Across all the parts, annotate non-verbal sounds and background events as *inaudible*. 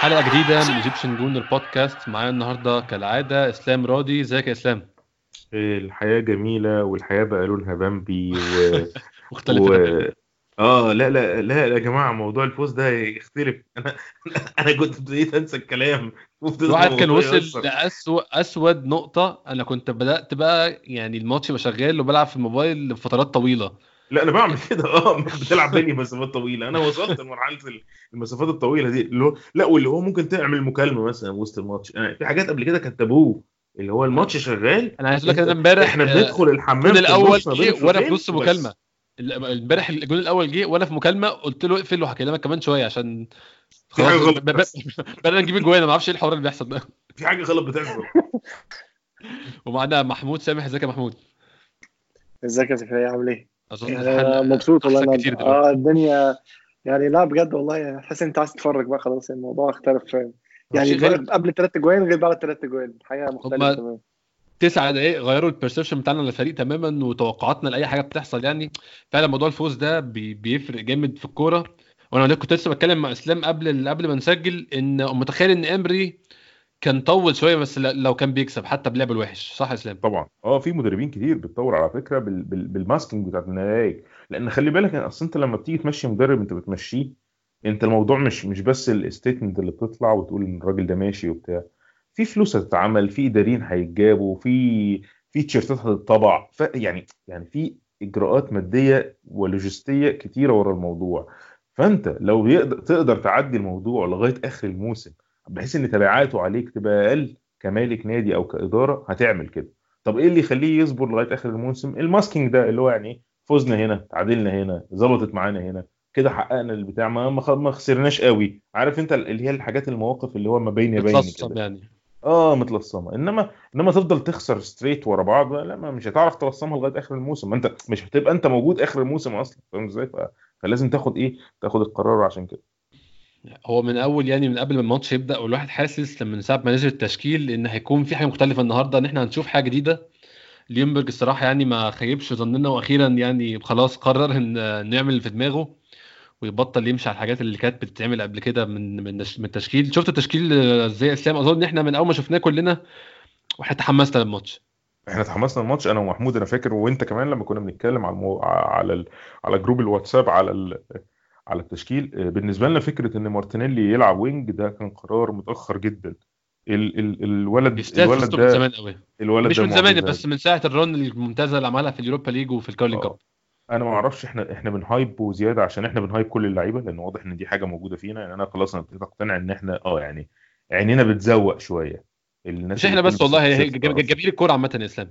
حلقة جديدة من Egyptian Gooner البودكاست معايا النهارده كالعادة إسلام راضي إزيك يا إسلام؟ الحياة جميلة والحياة بقى لونها بامبي و... *laughs* مختلفة و... آه لا لا لا يا جماعة موضوع الفوز ده يختلف *laughs* أنا أنا كنت ابتديت أنسى الكلام. الواحد كان الموضوع وصل يأثر. لأسوأ أسود نقطة. أنا كنت بدأت بقى يعني الماتش يبقى شغال وبلعب في الموبايل لفترات طويلة. لا أنا بعمل *laughs* كده آه بتلعب بيني مسافات طويلة. أنا وصلت لمرحلة المسافات الطويلة دي اللي هو لا واللي هو ممكن تعمل مكالمة مثلا وسط الماتش. أنا في حاجات قبل كده كانت تابوه اللي هو الماتش شغال أنا عايز أقول لك إن أنا امبارح إحنا آه، بندخل الحمام بين جه وأنا في نص ال- امبارح الجون الأول جه وأنا في مكالمة قلت له اقفل وهكلمك كمان شوية عشان في حاجة خلاص. بدأنا نجيب الجوان أنا ما أعرفش إيه الحوار اللي بيحصل ده. في حاجة غلط بتحصل. *laughs* ومعانا محمود سامح إزيك يا محمود؟ إزيك يا زكريا عامل إيه؟ أظن آه، مبسوط والله أنا آه الدنيا يعني لا بجد والله تحس انت عايز تتفرج بقى خلاص الموضوع اختلف فاهم يعني غريب. قبل الثلاث اجوان غير بعد الثلاث اجوان الحقيقة هما مختلفة تمام تسع دقايق غيروا ال perception بتاعنا للفريق تماما وتوقعاتنا لأي حاجة بتحصل يعني. فعلا موضوع الفوز ده بي بيفرق جامد في الكورة. وأنا كنت لسه بتكلم مع إسلام قبل قبل ما نسجل إن متخيل إن إمري كان طول شوية بس لو كان بيكسب حتى بلعب الوحش صح يا اسلام طبعا. آه في مدربين كتير بتطور على فكرة بال... بال... بال masking بتاعت النتائج لأن خلي بالك أصل أنت لما بتيجي تمشي مدرب أنت بتمشيه أنت الموضوع مش مش بس الستيتمنت اللي بتطلع وتقول إن الراجل ده ماشي وبتاع. في فلوس هتتعمل في إداريين هيتجابوا في في تيشيرتات هتطبع ف... يعني يعني في إجراءات مادية ولوجستية كتيرة ورا الموضوع. فأنت لو يقدر تقدر تعدي الموضوع لغاية آخر الموسم بحيث إن تبعاته عليك تبقى أقل كمالك نادي أو كإدارة هتعمل كده. طب إيه اللي يخليه يصبر لغاية آخر الموسم؟ ال masking ده اللي هو يعني فزنا هنا تعادلنا هنا ظبطت معانا هنا كده حققنا البتاع. ما ما خسرناش قوي. عارف أنت اللي هي الحاجات المواقف اللي هو ما بين يبين كده. يعني. آه متلصمة. إنما إنما تفضل تخسر streak ورا بعض لا ما مش هتعرف تلصمها لغاية آخر الموسم. ما أنت مش هتبقى أنت موجود آخر الموسم أصلا فاهم إزاي؟ فلازم تاخد إيه؟ تاخد القرار عشان كده. هو من أول يعني من قبل ما الماتش يبدأ والواحد حاسس لما من ساعة ما نزل التشكيل إن هيكون في حاجة مختلفة النهارده إن إحنا هنشوف حاجة جديدة. ليونبرج الصراحة يعني ما خيبش ظننا وأخيرا يعني خلاص قرر إن إنه يعمل اللي في دماغه ويبطل يمشي على الحاجات اللي كانت بتتعمل قبل كده من من من التشكيل. شفت التشكيل إزاي؟ اسلام أظن ان إحنا من أول ما شفناه كلنا وإحنا تحمسنا للماتش. إحنا اتحمسنا الماتش أنا ومحمود أنا فاكر وأنت كمان لما كنا بنتكلم على المو... على ال... على group الواتساب على ال... على التشكيل. آه، بالنسبة لنا فكرة إن مارتينيلي يلعب wing ده كان قرار متأخر جدا. ال... ال... الولد الولد فوزته من ده زمان قوي الولد مش ده من زمان. بس من ساعة ال run الممتازة اللي عملها في اليوروبا ليج وفي الكارلين كاب. آه أنا ما أعرفش إحنا إحنا بن hype وزيادة عشان إحنا بن hype كل اللعيبة لأن واضح إن دي حاجة موجودة فينا. يعني أنا خلاص أنا ابتديت أقتنع إن إحنا آه يعني عينينا بتزوق شوية. الناس مش إحنا بس والله. جماهير الكورة عامة يا إسلام.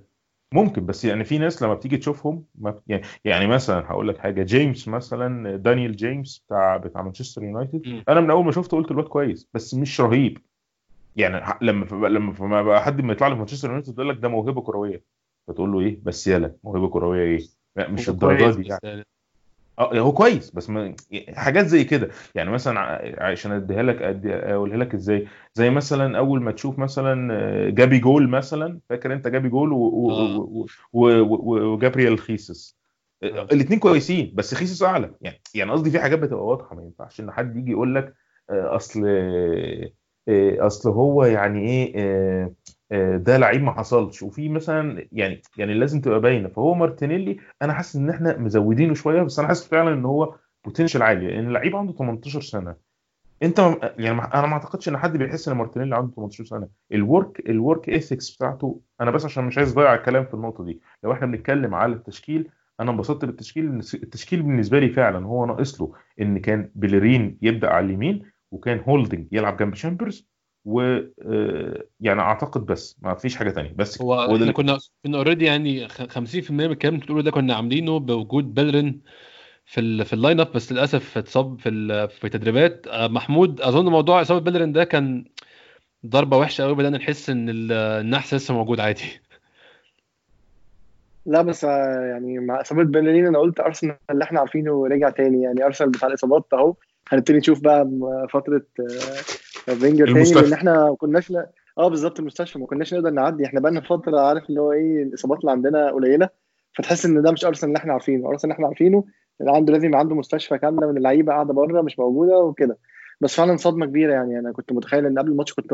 ممكن بس يعني في ناس لما بتيجي تشوفهم ما يعني يعني مثلا هقول لك حاجة جيمس مثلا دانيال جيمس بتاع بتاع مانشستر يونايتد. أنا من أول ما شفته قلت الواد كويس بس مش رهيب. يعني لما لما ما بقى حد ما يطلع في مانشستر يونايتد يقول لك ده موهبة كروية. فتقول له إيه؟ بس يلا موهبة كروية إيه؟ لا مش الدرجة دي يعني. آه هو كويس بس ما حاجات زي كده يعني مثلا عشان أديها لك أقولها لك إزاي زي مثلا أول ما تشوف مثلا آه، جابي جول مثلا فاكر أنت جابي جول آه. وجابريال خيسس آه. الاثنين كويسين بس خيسوس أعلى يعني يعني قصدي في حاجات بتبقى واضحة ما ينفعش إن حد يجي يقول لك أصل أصل هو يعني إيه ده لعيب ما حصلش. وفي مثلا يعني يعني لازم تبقى باينة. فهو مارتينيلي أنا حاسس إن إحنا مزودينه شوية بس أنا حاسس فعلا إن هو potential عالي لأن اللعيب عنده 18 سنة. أنت يعني أنا ما أعتقدش إن حد بيحس إن مارتينيلي عنده 18 سنة. ال work ال work ethics بتاعته أنا بس عشان مش عايز أضيع الكلام في النقطة دي. لو إحنا بنتكلم على التشكيل أنا انبسطت بالتشكيل. التشكيل بالنسبة لي فعلا هو ناقص له إن كان بيلرين يبدأ على اليمين وكان هولدنج يلعب جنب شامبرز و آه، يعني أعتقد بس ما فيش حاجة تانية. بس هو إحنا اللي- كنا كنا already يعني خ- 50% من الكلام اللي بتقوله ده كنا عاملينه بوجود بيلرين في ال في ال lineup بس للأسف اتصاب في ال- في تدريبات. آه، محمود أظن موضوع إصابة بيلرين ده كان ضربة وحشة قوي بدأنا نحس إن ال- النحس لسه موجود عادي. *laughs* لا بس آه، يعني مع إصابة بيلرين أنا قلت ارسنال اللي إحنا عارفينه رجع تاني. يعني ارسنال بتاع الإصابات أهو. هنبتدي نشوف بقى فترة فينجر تاني. لأن إحنا ما كناش آه بالظبط المستشفى ما كناش نقدر نعدي. إحنا بقى لنا فترة عارف اللي هو إيه الإصابات اللي عندنا قليلة فتحس إن ده مش ارسنال اللي إحنا عارفينه. ارسنال اللي إحنا عارفينه اللي عنده لازم عنده مستشفى كاملة من اللعيبة قاعدة بره مش موجودة وكده. بس فعلا صدمة كبيرة يعني. أنا كنت متخيل إن قبل الماتش كنت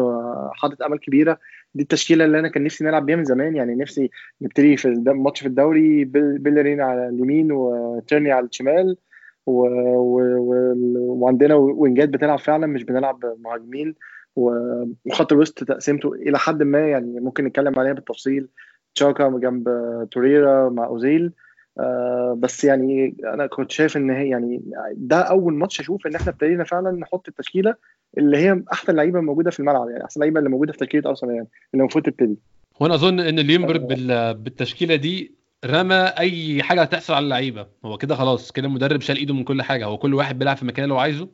حاطط أمل كبيرة. دي التشكيلة اللي أنا كان نفسي نلعب بيها من زمان. يعني نفسي نبتدي في الماتش في الدوري بيل- بيلرين على اليمين وتيرني على الشمال. و... و... و... وعندنا وينجات بتلعب فعلا مش بنلعب مهاجمين. وخط الوسط تقسيمته إلى حد ما يعني ممكن نتكلم عليها بالتفصيل. تشاكا جنب توريرا مع أوزيل. آه بس يعني أنا كنت شايف إن هي يعني ده أول ماتش أشوف إن إحنا ابتدينا فعلا نحط التشكيلة اللي هي أحسن لعيبة موجودة في الملعب يعني أحسن لعيبة اللي موجودة في تشكيلة أرسنال يعني اللي المفروض تبتدي. وأنا أظن إن ليونبرج بال... بالتشكيلة دي رمى أي حاجة هتحصل على اللعيبة. هو كده خلاص كده المدرب شال إيده من كل حاجة. هو كل واحد بيلعب في المكان اللي هو عايزه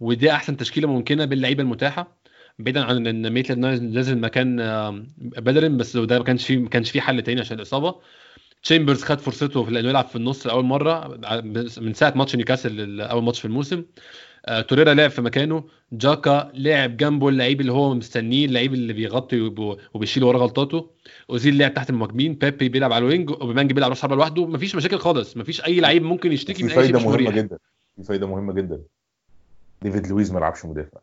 ودي أحسن تشكيلة ممكنة باللعيبة المتاحة. بعيدا عن إن ميتلاند نازل مكان آم، بدرن بس ده ما كانش فيه ما كانش فيه حل تاني عشان الإصابة. تشامبرز خد فرصته في إنه يلعب في النص لأول مرة من ساعة ماتش نيوكاسل اول ماتش في الموسم. آه، توريرا لعب في مكانه. جاكا لعب جنبه اللعيب اللي هو مستنيه اللعيب اللي بيغطي وب- وبيشيل ورا غلطاته. أوزيل لعب تحت المهاجمين. بيبي بيلعب على ال wing. أوباميانج بيلعب راس حربه لوحده. مفيش مشاكل خالص. مفيش أي لعيب ممكن يشتكي من أي شيء مش مهمة مريح جدا. في فايدة مهمة جدا. ديفيد لويز ما لعبش مدافع.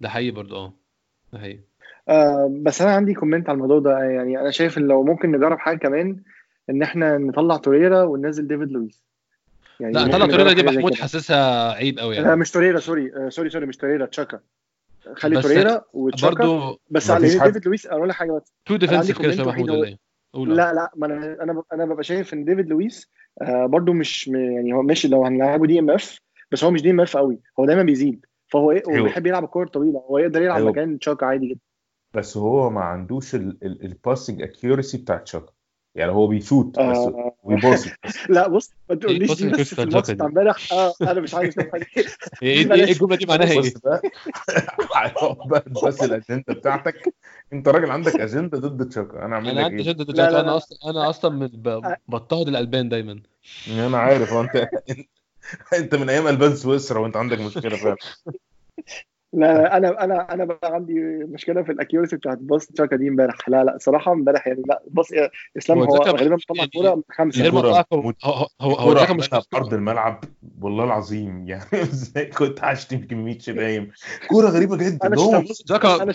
ده حقيقي برضه آه. ده حقيقي. آه بس أنا عندي comment على الموضوع ده. يعني أنا شايف إن لو ممكن نجرب حاجة كمان إن إحنا نطلع توريرا وننزل ديفيد لويس يعني لا طلع توريرا دي محمود. حاسسها عيب قوي لا يعني مش توريرا sorry. آه sorry sorry مش توريرا جاكا. خلي توريرا وجاكا برضه بس على ديفيد لويس أقول لك حاجة بس. too defensive كده شوية محمود ولا إيه؟ لا لا ما أنا أنا أنا ببقى شايف إن ديفيد لويس آه برضو مش يعني هو ماشي لو هنلعبه DMF بس هو مش DMF قوي هو دايما بيزيد. فهو إيه هو أيوه. بيحب يلعب الكوره الطويله هو يقدر يلعب أيوه. مكان جاكا عادي جدا. بس هو ما عندوش ال passing accuracy بتاع جاكا. يعني هو بيشوت بس آه ويباصي *laughs* لا بص ما تقوليش دي بس في الماتش بتاع. امبارح آه أنا مش عايز حاجة. *laughs* إيه إيه. إيه الجملة دي معناها إيه؟ بص بقى *laughs* بس الأجندة بتاعتك أنت راجل عندك أجندة ضد جاكا أنا أعمل أنا لك عندي إيه؟ ضد لا، لا، جاكا أنا لا. أصلا أنا أصلا بضطهد الألبان دايما أنا عارف هو أنت أنت من أيام ألبان سويسرا وأنت عندك مشكلة فعلا لا لا أنا أنا أنا بقى عندي مشكلة في ال accuracy بتاعت باص جاكا دي امبارح. لا لا صراحة امبارح يعني لا باص إسلام هو غالبا طلع يعني كورة خمسة. غير هو هو هو, جاكا مش في ارض الملعب. والله العظيم يعني. *laughs* إزاي كنت هشتم كميه شتايم *laughs* كورة غريبة جدا. هو شتمت جاكا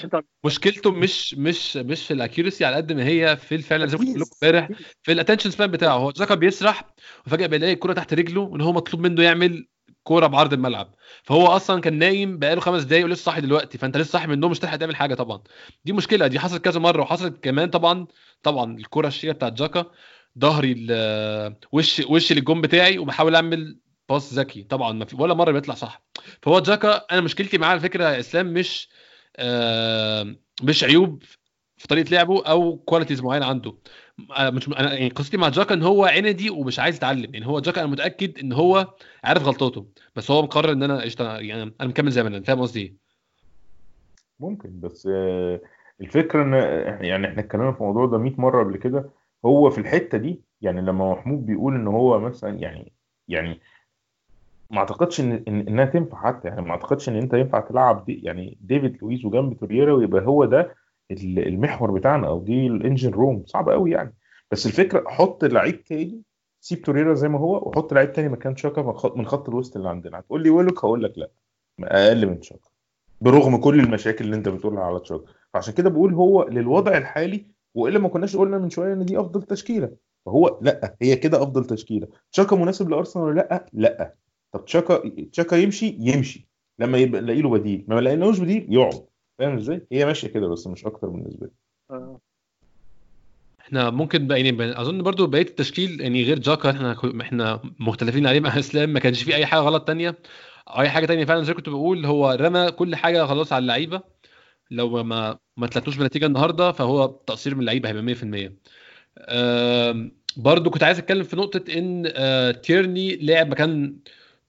مشكلته مش مش مش في ال accuracy على قد ما هي في فعلا زي ما قلت لكم امبارح في ال attention span بتاعه. هو جاكا بيسرح وفجأة بيلاقي الكورة تحت رجله وإن هو مطلوب منه يعمل كوره بعرض الملعب. فهو أصلا كان نايم بقاله خمس دقايق ولسه صاحي دلوقتي. فأنت لسه صاحي من النوم مش تلحق تعمل حاجة طبعا. دي مشكلة. دي حصلت كذا مرة وحصلت كمان طبعا. طبعا الكورة الشهيره بتاعت جاكا ظهري وش وش للجون بتاعي وبحاول أعمل باص ذكي. طبعا ما في ولا مرة بيطلع صح. فهو جاكا أنا مشكلتي معاه على فكرة يا إسلام مش آه مش عيوب في طريقة لعبه أو qualities معينة عنده. مش أنا يعني قصتي مع جاكا إن هو عنيد ومش عايز يتعلم. يعني هو جاكا أنا متأكد إن هو عارف غلطاته بس هو مقرر إن أنا قشطة يعني أنا مكمل زي ما أنا فاهم قصدي إيه؟ ممكن بس آه، الفكرة إن يعني إحنا اتكلمنا في الموضوع ده 100 مرة قبل كده هو في الحتة دي يعني لما محمود بيقول إن هو مثلا يعني يعني ما أعتقدش إن إنها تنفع حتى يعني ما أعتقدش إن أنت ينفع تلعب دي يعني ديفيد لويس وجنب توريرا ويبقى هو ده المحور بتاعنا أو دي ال engine room صعب قوي يعني. بس الفكرة حط لعيب تاني سيب توريرا زي ما هو وحط لعيب تاني مكان شاكا من خط, الوسط اللي عندنا. هتقول لي ويلوك؟ هقول لك لا. أقل من شاكا برغم كل المشاكل اللي أنت بتقولها على تشاكا. فعشان كده بقول هو للوضع الحالي وإلا ما كناش قلنا من شوية إن دي أفضل تشكيلة. فهو لا هي كده أفضل تشكيلة. تشاكا مناسب لأرسنال ولا لأ؟ لأ. طب تشاكا تشاكا يمشي يمشي. لما يبقى نلاقي له بديل. ما لقيناهوش بديل يقعد. فاهم إزاي؟ هي ماشية كده بس مش أكتر بالنسبة لي آه. إحنا ممكن بقى يعني أظن برضو بقية التشكيل يعني غير جاكا إحنا إحنا مختلفين عليه مع *laughs* إسلام ما كانش فيه أي حاجة غلط تانية. أو أي حاجة تانية فعلا زي كنت بقول هو رمى كل حاجة خلاص على اللعيبة. لو ما ما تلاتوش بنتيجة النهارده فهو تقصير من اللعيبة هيبقى 100% آم، برضو كنت عايز أتكلم في نقطة إن آه، تيرني لعب مكان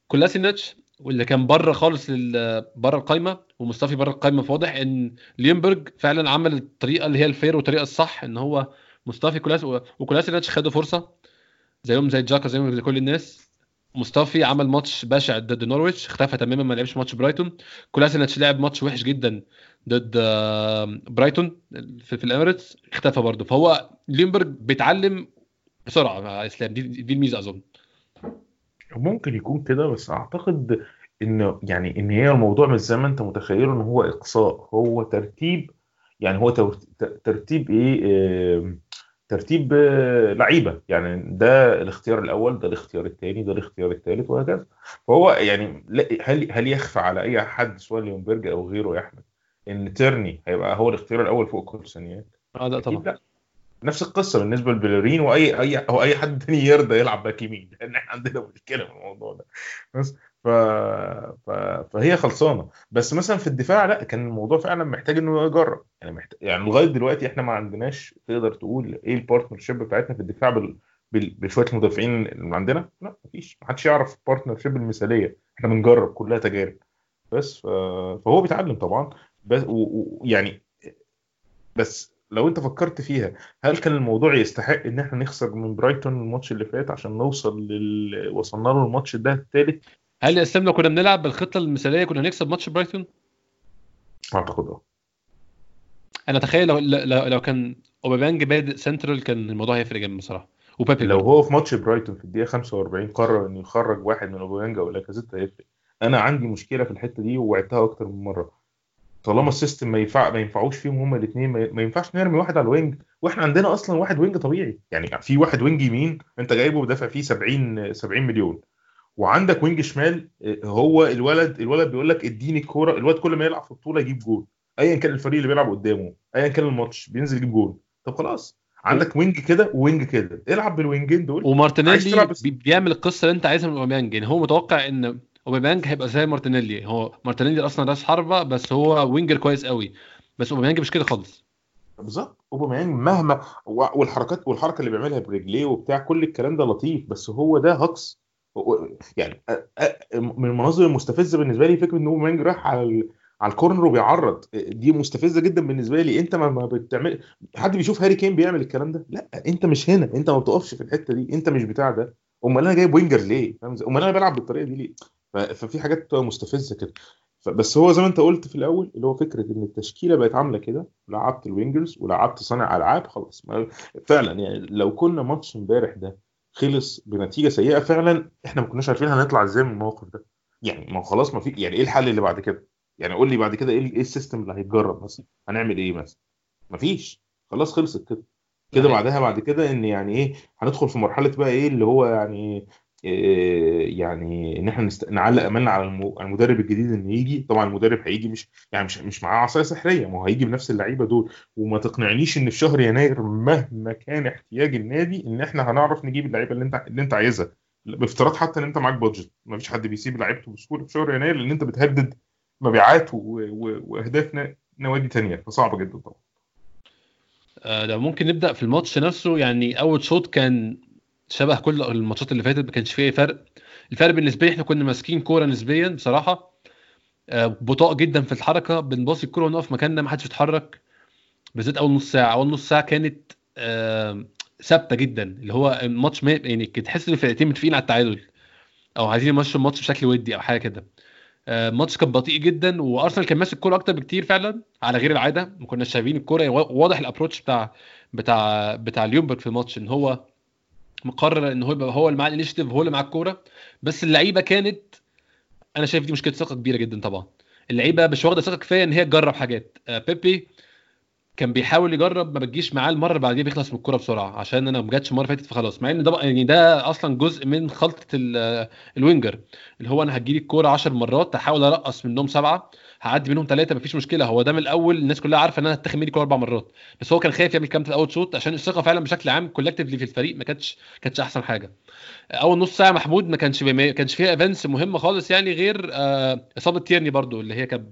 كولاسينيتش واللي كان بره خالص بره القايمة. ومصطفي بره القايمه فواضح إن ليونبرج فعلا عمل الطريقة اللي هي ال fair والطريقة الصح إن هو مصطفي كولاس وكولاسينيتش خدوا فرصة زيهم زي جاكا زيهم زي كل الناس. مصطفي عمل ماتش بشع ضد نورويتش اختفى تماما ما لعبش ماتش برايتون. كولاسينيتش لعب ماتش وحش جدا ضد آه، برايتون في, في الإميريتس اختفى برضه. فهو ليونبرج بيتعلم بسرعة مع إسلام. دي, دي الميزة أظن. ممكن يكون كده بس أعتقد إنه يعني إن هي الموضوع مش زي ما أنت متخيله إن هو إقصاء هو ترتيب يعني هو ترتيب إيه ترتيب آه، لعيبة. يعني ده الاختيار الأول ده الاختيار الثاني ده الاختيار الثالث وهكذا. فهو يعني هل هل يخفى على أي حد سواء ليونبرج أو غيره يا أحمد إن تيرني هيبقى هو الاختيار الأول فوق كولاسيناتش يعني آه لا طبعا. لا. نفس القصة بالنسبة لبيليرين وأي أي أو أي حد تاني يرضى يلعب باك يمين. لأن *laughs* إحنا عندنا مشكلة في الموضوع ده. بس ف... فهي خلصانة. بس مثلا في الدفاع لا كان الموضوع فعلا محتاج إنه يجرب. يعني محتاج... يعني لغاية دلوقتي إحنا ما عندناش تقدر تقول إيه ال partnership بتاعتنا في الدفاع بال... بال... بشوية المدافعين اللي عندنا؟ لا مفيش. محدش يعرف ال partnership المثالية. إحنا بنجرب كلها تجارب. بس ف... فهو بيتعلم طبعا. بس ويعني بس لو أنت فكرت فيها هل كان الموضوع يستحق إن إحنا نخسر من برايتون الماتش اللي فات عشان نوصل لل وصلنا له الماتش ده الثالث هل يا إسلام لو كنا بنلعب بالخطة المثالية كنا هنكسب ماتش برايتون؟ أعتقد آه. أنا أتخيل لو لو, لو كان أوباميانج بادئ سنترال كان الموضوع هيفرق جامد بصراحة. وبيبي لو. هو في ماتش برايتون في الدقيقة 45 قرر إنه يخرج واحد من أوباميانج أو لاكازيت هيفرق. أنا عندي مشكلة في الحتة دي ووعدتها أكتر من مرة. طالما ال system ما ينفع ما ينفعوش فيهم هما الاثنين ما ما ينفعش نرمي واحد على ال wing. وإحنا عندنا أصلا واحد wing طبيعي. يعني في واحد wing يمين أنت جايبه ودافع فيه 70 70 مليون. وعندك wing شمال آه، هو الولد الولد بيقول لك اديني الكورة الولد كل ما يلعب في البطولة يجيب جول. ايا كان الفريق اللي بيلعب قدامه ايا كان الماتش بينزل يجيب جول. طب خلاص عندك wing كده و wing كده. العب بالوينجين دول. ومارتينيلي بيعمل القصة اللي أنت عايزها من أوباميانج. يعني هو متوقع إن أوباميانج هيبقى زي مارتينيلي. هو مارتينيلي أصلا راس حربة بس هو winger كويس قوي. بس أوباميانج مش كده خالص. بالظبط. أوباميانج مهما والحركات والحركة اللي بيعملها برجليه وبتاع كل الكلام ده لطيف بس هو ده هو- يعني من المناظر المستفزة بالنسبة لي فكرة إن اوباميانج راح على على ال corner وبيعرض دي مستفزة جدا بالنسبة لي. أنت ما بتعمل حد بيشوف هاري كين بيعمل الكلام ده؟ لأ أنت مش هنا أنت ما بتقفش في الحتة دي أنت مش بتاع ده. أمال أنا جايب winger ليه؟ أمال أنا بلعب بالطريقة دي ليه؟ ففي حاجات مستفزة كده. بس هو زي ما أنت قلت في الأول اللي هو فكرة إن التشكيلة بقت عاملة كده لعبت ال wingers ولعبت صانع ألعاب خلاص. فعلا يعني لو كنا ماتش امبارح ده خلص بنتيجة سيئة فعلا إحنا ما كناش عارفين هنطلع إزاي من الموقف ده. يعني ما خلاص ما في يعني إيه الحل اللي بعد كده؟ يعني قول لي بعد كده إيه إيه ال system اللي هيتجرب مثلا؟ هنعمل إيه مثلا؟ مفيش خلاص خلصت كده. كده. بعدها بعد كده إن يعني إيه هندخل في مرحلة بقى إيه اللي هو يعني يعني إن إحنا. نعلق أملنا على الم... على المدرب الجديد إنه يجي طبعا المدرب هيجي مش يعني مش مش معاه عصاية سحرية ما هو هيجي بنفس اللعيبة دول وما تقنعنيش إن في شهر يناير مهما كان احتياج النادي إن إحنا هنعرف نجيب اللعيبة اللي انت اللي أنت عايزها بافتراض حتى إن أنت معاك بادجت ما فيش حد بيسيب لعيبته بسهولة في شهر يناير لأن أنت بتهدد مبيعات. وأهداف. نوادي تانية فصعب جدا طبعا آه، لو ممكن نبدأ في الماتش نفسه يعني أول شوط كان شبه كل الماتشات اللي فاتت ما كانش فيه أي فرق. الفرق بالنسبة لي إحنا كنا ماسكين كورة نسبيا بصراحة آه، بطاء جدا في الحركة بنباصي الكورة ونقف مكاننا ما حدش بيتحرك بالذات أول نص ساعة. أول نص ساعة كانت ثابتة جدا. اللي هو الماتش ما يعني تحس إن الفرقتين متفقين على التعادل أو عايزين يمشوا الماتش بشكل ودي أو حاجة كده. آه، الماتش كان بطيء جدا وأرسنال كان ماسك الكورة أكتر بكتير فعلا على غير العادة. ما كناش شايفين الكورة. يعني واضح ال approach بتاع بتاع بتاع ليونبرج في الماتش إن هو مقرر إن هو يبقى هو اللي معاه ال initiative هو اللي معاه الكورة. بس اللعيبة كانت أنا شايف دي مشكلة ثقة كبيرة جدا طبعا. اللعيبة مش واخدة ثقة كفاية إن هي تجرب حاجات. آه، بيبي كان بيحاول يجرب ما بتجيش معاه المرة اللي بعديها بيخلص من الكورة بسرعة عشان أنا ما جاتش المرة فاتت فخلاص. مع إن ده يعني ده أصلا جزء من خلطة ال- ال winger اللي هو أنا هتجيلي الكورة 10 مرات هحاول أرقص منهم سبعة. هعدي منهم ثلاثة مفيش مشكلة. هو ده من الأول الناس كلها عارفة إن أنا هتاخد مني الكوره أربع مرات. بس هو كان خايف يعمل في أول شوط عشان الثقة فعلا بشكل عام collectively في الفريق ما كانتش كانتش أحسن حاجة. أول نص ساعة محمود ما كانش ما كانش فيها events مهمة خالص يعني غير آه، إصابة تيرني برضو اللي هي كانت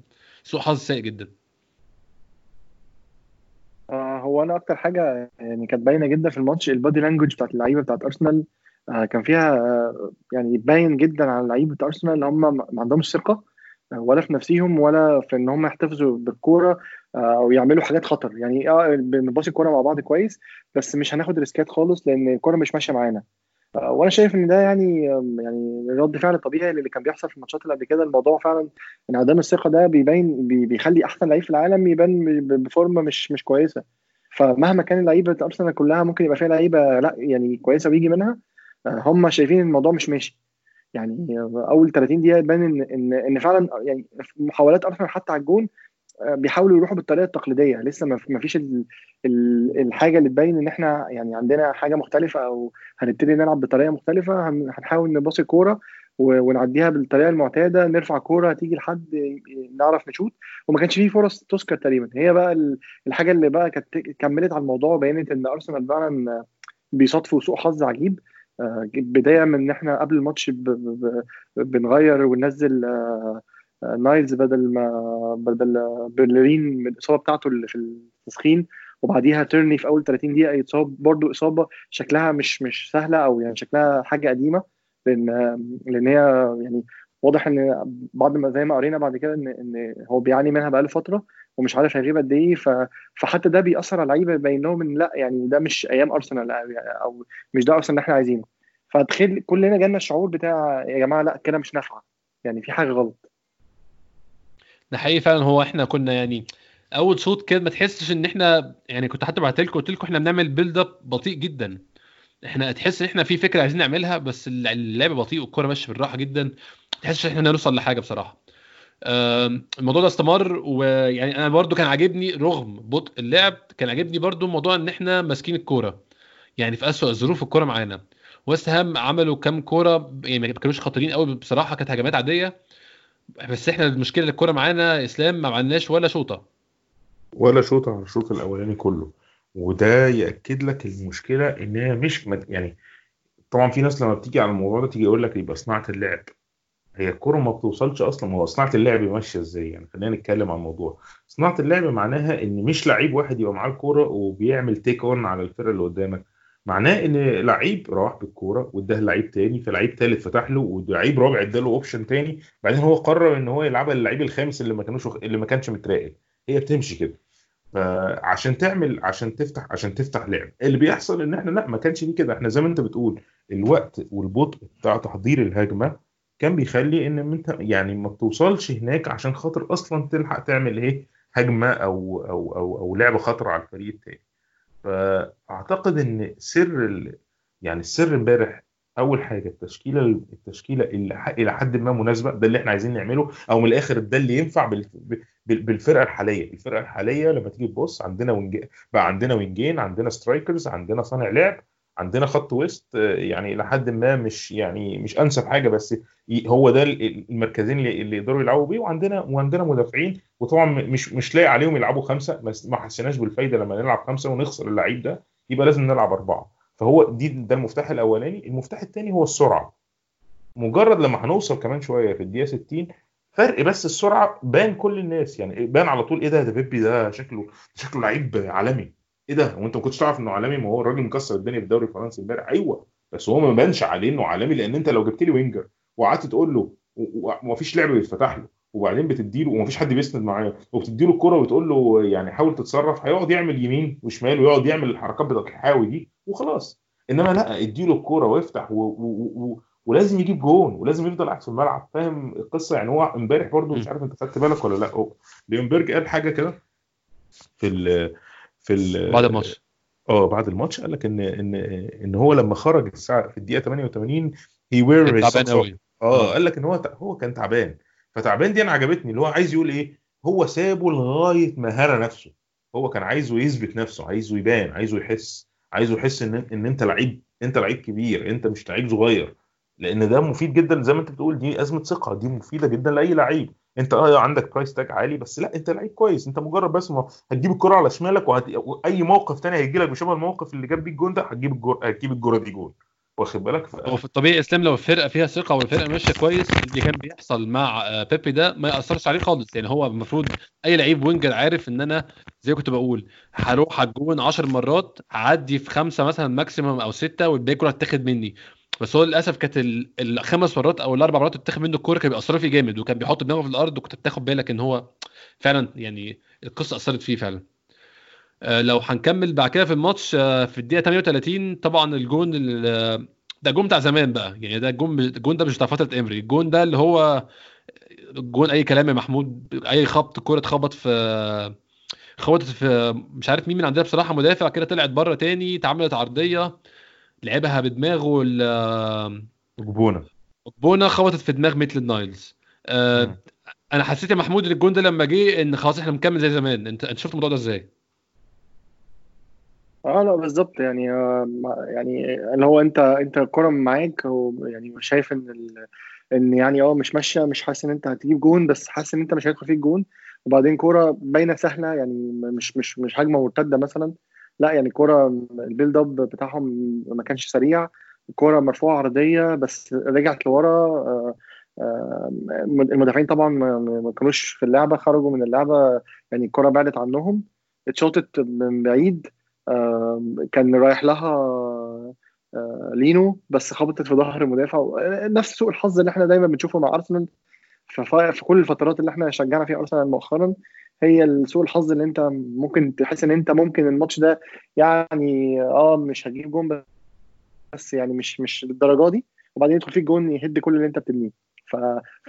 سوء حظ سيء جدا. آه هو أنا أكتر حاجة يعني كانت باينة جدا في الماتش ال body language بتاعت اللعيبة بتاعت أرسنال آه كان فيها آه يعني باين جدا على اللعيبه بتاع أرسنال إن هم ما عندهمش ثقة. ولا في نفسهم ولا في إن هم يحتفظوا بالكورة آه، أو يعملوا حاجات خطر. يعني آه بنباصي الكورة مع بعض كويس بس مش هناخد ريسكات خالص لأن الكورة مش ماشية معانا. آه، وأنا شايف إن ده يعني يعني رد فعل طبيعي للي كان بيحصل في الماتشات اللي قبل كده. الموضوع فعلا انعدام الثقة ده بيبين بي- بيخلي أحسن لعيب في العالم يبان بفورمة مش مش كويسة. فمهما كان اللعيبة أرسنال كلها ممكن يبقى فيها لعيبة لا يعني كويسة ويجي منها آه، هم شايفين الموضوع مش ماشي. يعني أول 30 دقيقة يبان إن إن إن فعلا يعني محاولات أرسنال حتى على الجون آه، بيحاولوا يروحوا بالطريقة التقليدية. لسه ما فيش الحاجة اللي تبين إن إحنا يعني عندنا حاجة مختلفة أو هنبتدي نلعب بطريقة مختلفة. هنحاول نباصي الكورة ونعديها بالطريقة المعتادة. نرفع كوره تيجي لحد نعرف نشوت وما كانش فيه فرص تذكر تقريبا. هي بقى الحاجة اللي بقى كانت كملت على الموضوع وبينت إن أرسنال فعلا بيصادفوا سوء حظ عجيب. بداية من إن إحنا قبل الماتش بنغير وننزل آه، آه، نايلز بدل ما بدل برلين من الإصابة بتاعته اللي في التسخين وبعديها تيرني في أول 30 دقيقة يتصاب برضه إصابة شكلها مش مش سهلة أو يعني شكلها حاجة قديمة لأن لأن هي يعني واضح إن بعد ما زي ما قرينا بعد كده ان إن هو بيعاني منها بقاله فترة ومش عارف هيغيب قد إيه فحتى ده بيأثر على اللعيبة يبين لهم إن لأ يعني ده مش أيام أرسنال أو مش ده أرسنال اللي إحنا عايزينه. فتخيل كلنا جالنا الشعور بتاع يا جماعة لأ كده مش نافعة. يعني في حاجة غلط. ده حقيقي فعلا هو إحنا كنا يعني أول صوت كده ما تحسش إن إحنا يعني كنت حتى بعت لكم قلت لكم إحنا بنعمل بيلد اب بطيء جدا. إحنا تحس إن إحنا في فكرة عايزين نعملها بس اللعب بطيء والكورة ماشية بالراحة جدا. تحس إن إحنا نوصل لحاجة بصراحة. الموضوع ده استمر ويعني أنا برضو كان عاجبني رغم بطء اللعب كان عاجبني برضو موضوع إن إحنا ماسكين الكورة. يعني في اسوء الظروف الكورة معانا. ويست هام عملوا كام كورة يعني ما كانوش خطيرين قوي بصراحة كانت هجمات عادية. بس إحنا المشكلة الكورة معانا إسلام ما عملناش ولا شوطة. ولا شوطة على الشوط الأولاني كله. وده يأكد لك المشكلة إن هي مش مد... يعني طبعا في ناس لما بتيجي على الموضوع ده تيجي يقول لك يبقى صناعة اللعب. هي الكورة ما بتوصلش أصلا هو صناعة اللعب ماشية إزاي؟ يعني خلينا نتكلم عن الموضوع. صناعة اللعب معناها إن مش لعيب واحد يبقى معاه الكورة وبيعمل take on على الفرقة اللي قدامك. معناه إن لعيب راح بالكورة واداها لعيب تاني فلعيب تالت فتح له ولعيب رابع اداله اوبشن تاني. بعدين هو قرر إن هو يلعبها للعيب الخامس اللي ما كانوش اللي ما كانش متراقب. هي بتمشي كده. فعشان تعمل عشان تفتح عشان تفتح لعب. اللي بيحصل إن إحنا لا ما كانش ليه كده. إحنا زي ما أنت بتقول الوقت والبطء بتاع تحضير الهجمة كان بيخلي إن أنت يعني ما بتوصلش هناك عشان خاطر أصلا تلحق تعمل إيه؟ هجمة أو أو أو, أو لعبه خطره على الفريق التاني. فأعتقد إن سر. يعني السر إمبارح أول حاجة التشكيلة التشكيلة اللي إلى حد ما مناسبة ده اللي إحنا عايزين نعمله أو من الآخر ده اللي ينفع بال... بالفرقة الحالية. الفرقة الحالية لما تيجي تبص عندنا wing بقى عندنا وينجين عندنا strikers عندنا صانع لعب عندنا خط وسط يعني إلى حد ما مش يعني مش أنسب حاجة بس هو ده المركزين اللي يقدروا يلعبوا بيه وعندنا وعندنا مدافعين وطبعا مش مش لايق عليهم يلعبوا خمسة بس ما حسيناش بالفايدة لما نلعب خمسة ونخسر اللعيب ده يبقى لازم نلعب أربعة. فهو دي ده المفتاح الأولاني. المفتاح الثاني هو السرعة. مجرد لما هنوصل كمان شوية في الدقيقة 60 فرق بس السرعة بان كل الناس. يعني بان على طول إيه ده؟ ده بيبي ده شكله شكله لعيب عالمي. إيه ده؟ وأنت ما كنتش تعرف إنه عالمي؟ ما هو الراجل مكسر الدنيا في الدوري الفرنسي امبارح. أيوه. بس هو ما بانش عليه إنه عالمي لأن أنت لو جبت لي winger وقعدت تقول له ومفيش لعب بيتفتح له. وبعدين بتديله ومفيش حد بيسند معاه وبتديله الكرة وتقول له يعني حاول تتصرف هيقعد يعمل يمين وشمال ويقعد يعمل الحركات بتاعت الحاوي دي وخلاص. إنما لأ اديله الكرة وافتح و... و... و... ولازم يجيب جون ولازم يفضل قاعد في الملعب. فاهم القصة؟ يعني هو إمبارح برضو مش عارف أنت خدت بالك ولا لأ. ليونبرج قال حاجة كده في ال في ال بعد الماتش. آه بعد الماتش قال لك ان ان إن هو لما خرج الساعة في الدقيقة 88 هي وير تعبان قوي آه قال لك إن هو هو كان تعبان. فتعبان دي أنا عجبتني اللي هو عايز يقول إيه؟ هو سابه لغاية ما هرى نفسه. هو كان عايزه يثبت نفسه عايزه يبان عايزه يحس عايزه يحس إن إن أنت لعيب أنت لعيب كبير أنت مش لعيب صغير. لأن ده مفيد جدا زي ما أنت بتقول دي أزمة ثقة دي مفيدة جدا لأي لعيب. أنت آه عندك price tag عالي بس لا أنت لعيب كويس. أنت مجرد بس ما هتجيب الكرة على شمالك وهت... وأي موقف تاني هيجي لك بشبه الموقف اللي جاب بيه الجون ده هتجيب الجون هتجيب الكرة دي جون. واخد بالك. هو في الطبيعي إسلام لو الفرقة فيها ثقة والفرقة ماشية كويس اللي كان بيحصل مع بيبي ده ما يأثرش عليه خالص. يعني هو المفروض أي لعيب winger عارف إن أنا زي كنت بقول هروح الجون 10 مرات هعدي في خمسة مثلا maximum أو ستة والباقي كله هتاخد مني. بس هو للأسف كانت الخمس مرات أو الأربع مرات بتاخد منه الكورة كان بيأثروا فيه جامد وكان بيحط دماغه في الأرض وكنت بتاخد بالك إن هو فعلا يعني القصة أثرت فيه فعلا. آه، لو هنكمل بعد كده في الماتش آه، في الدقيقة 38 طبعا الجون ده جون بتاع زمان بقى. يعني ده الجون الجون ده مش بتاع فترة إمري. الجون ده اللي هو جون أي كلام يا محمود أي خبط كوره اتخبط في خبطت في مش عارف مين من عندنا بصراحة مدافع كده طلعت بره تاني اتعملت عرضية لعبها بدماغه أوجبونا خبطت في دماغ ميتلاند نايلز. آه. أنا حسيت يا محمود الجون ده لما جه إن خلاص إحنا مكمل زي زمان. أنت أنت شفت الموضوع ده إزاي؟ آه لا بالظبط يعني آه، يعني اللي هو أنت أنت الكرة معاك ويعني شايف إن ال... إن يعني آه مش ماشية مش حاسس إن أنت هتجيب جون بس حاسس إن أنت مش هيدخل فيك جون. وبعدين كرة باينة سهلة يعني مش مش مش هجمة مرتدة مثلا. لا يعني كرة ال build up بتاعهم ما كانش سريع. الكرة مرفوعة عرضية بس رجعت لورا. آه، آه، المدافعين طبعا ما كانوش في اللعبة خرجوا من اللعبة. يعني الكرة بعدت عنهم. اتشاطت من بعيد. كان رايح لها آه، لينو بس خبطت في ظهر المدافع. آه، نفس سوء الحظ اللي إحنا دايما بنشوفه مع أرسنال في كل الفترات اللي إحنا شجعنا فيها أرسنال مؤخرا. هي سوء الحظ اللي انت ممكن تحس ان انت ممكن الماتش ده يعني آه مش هتجيب جون بس يعني مش مش للدرجة دي. وبعدين يدخل فيك جون يهد كل اللي انت بتبنيه.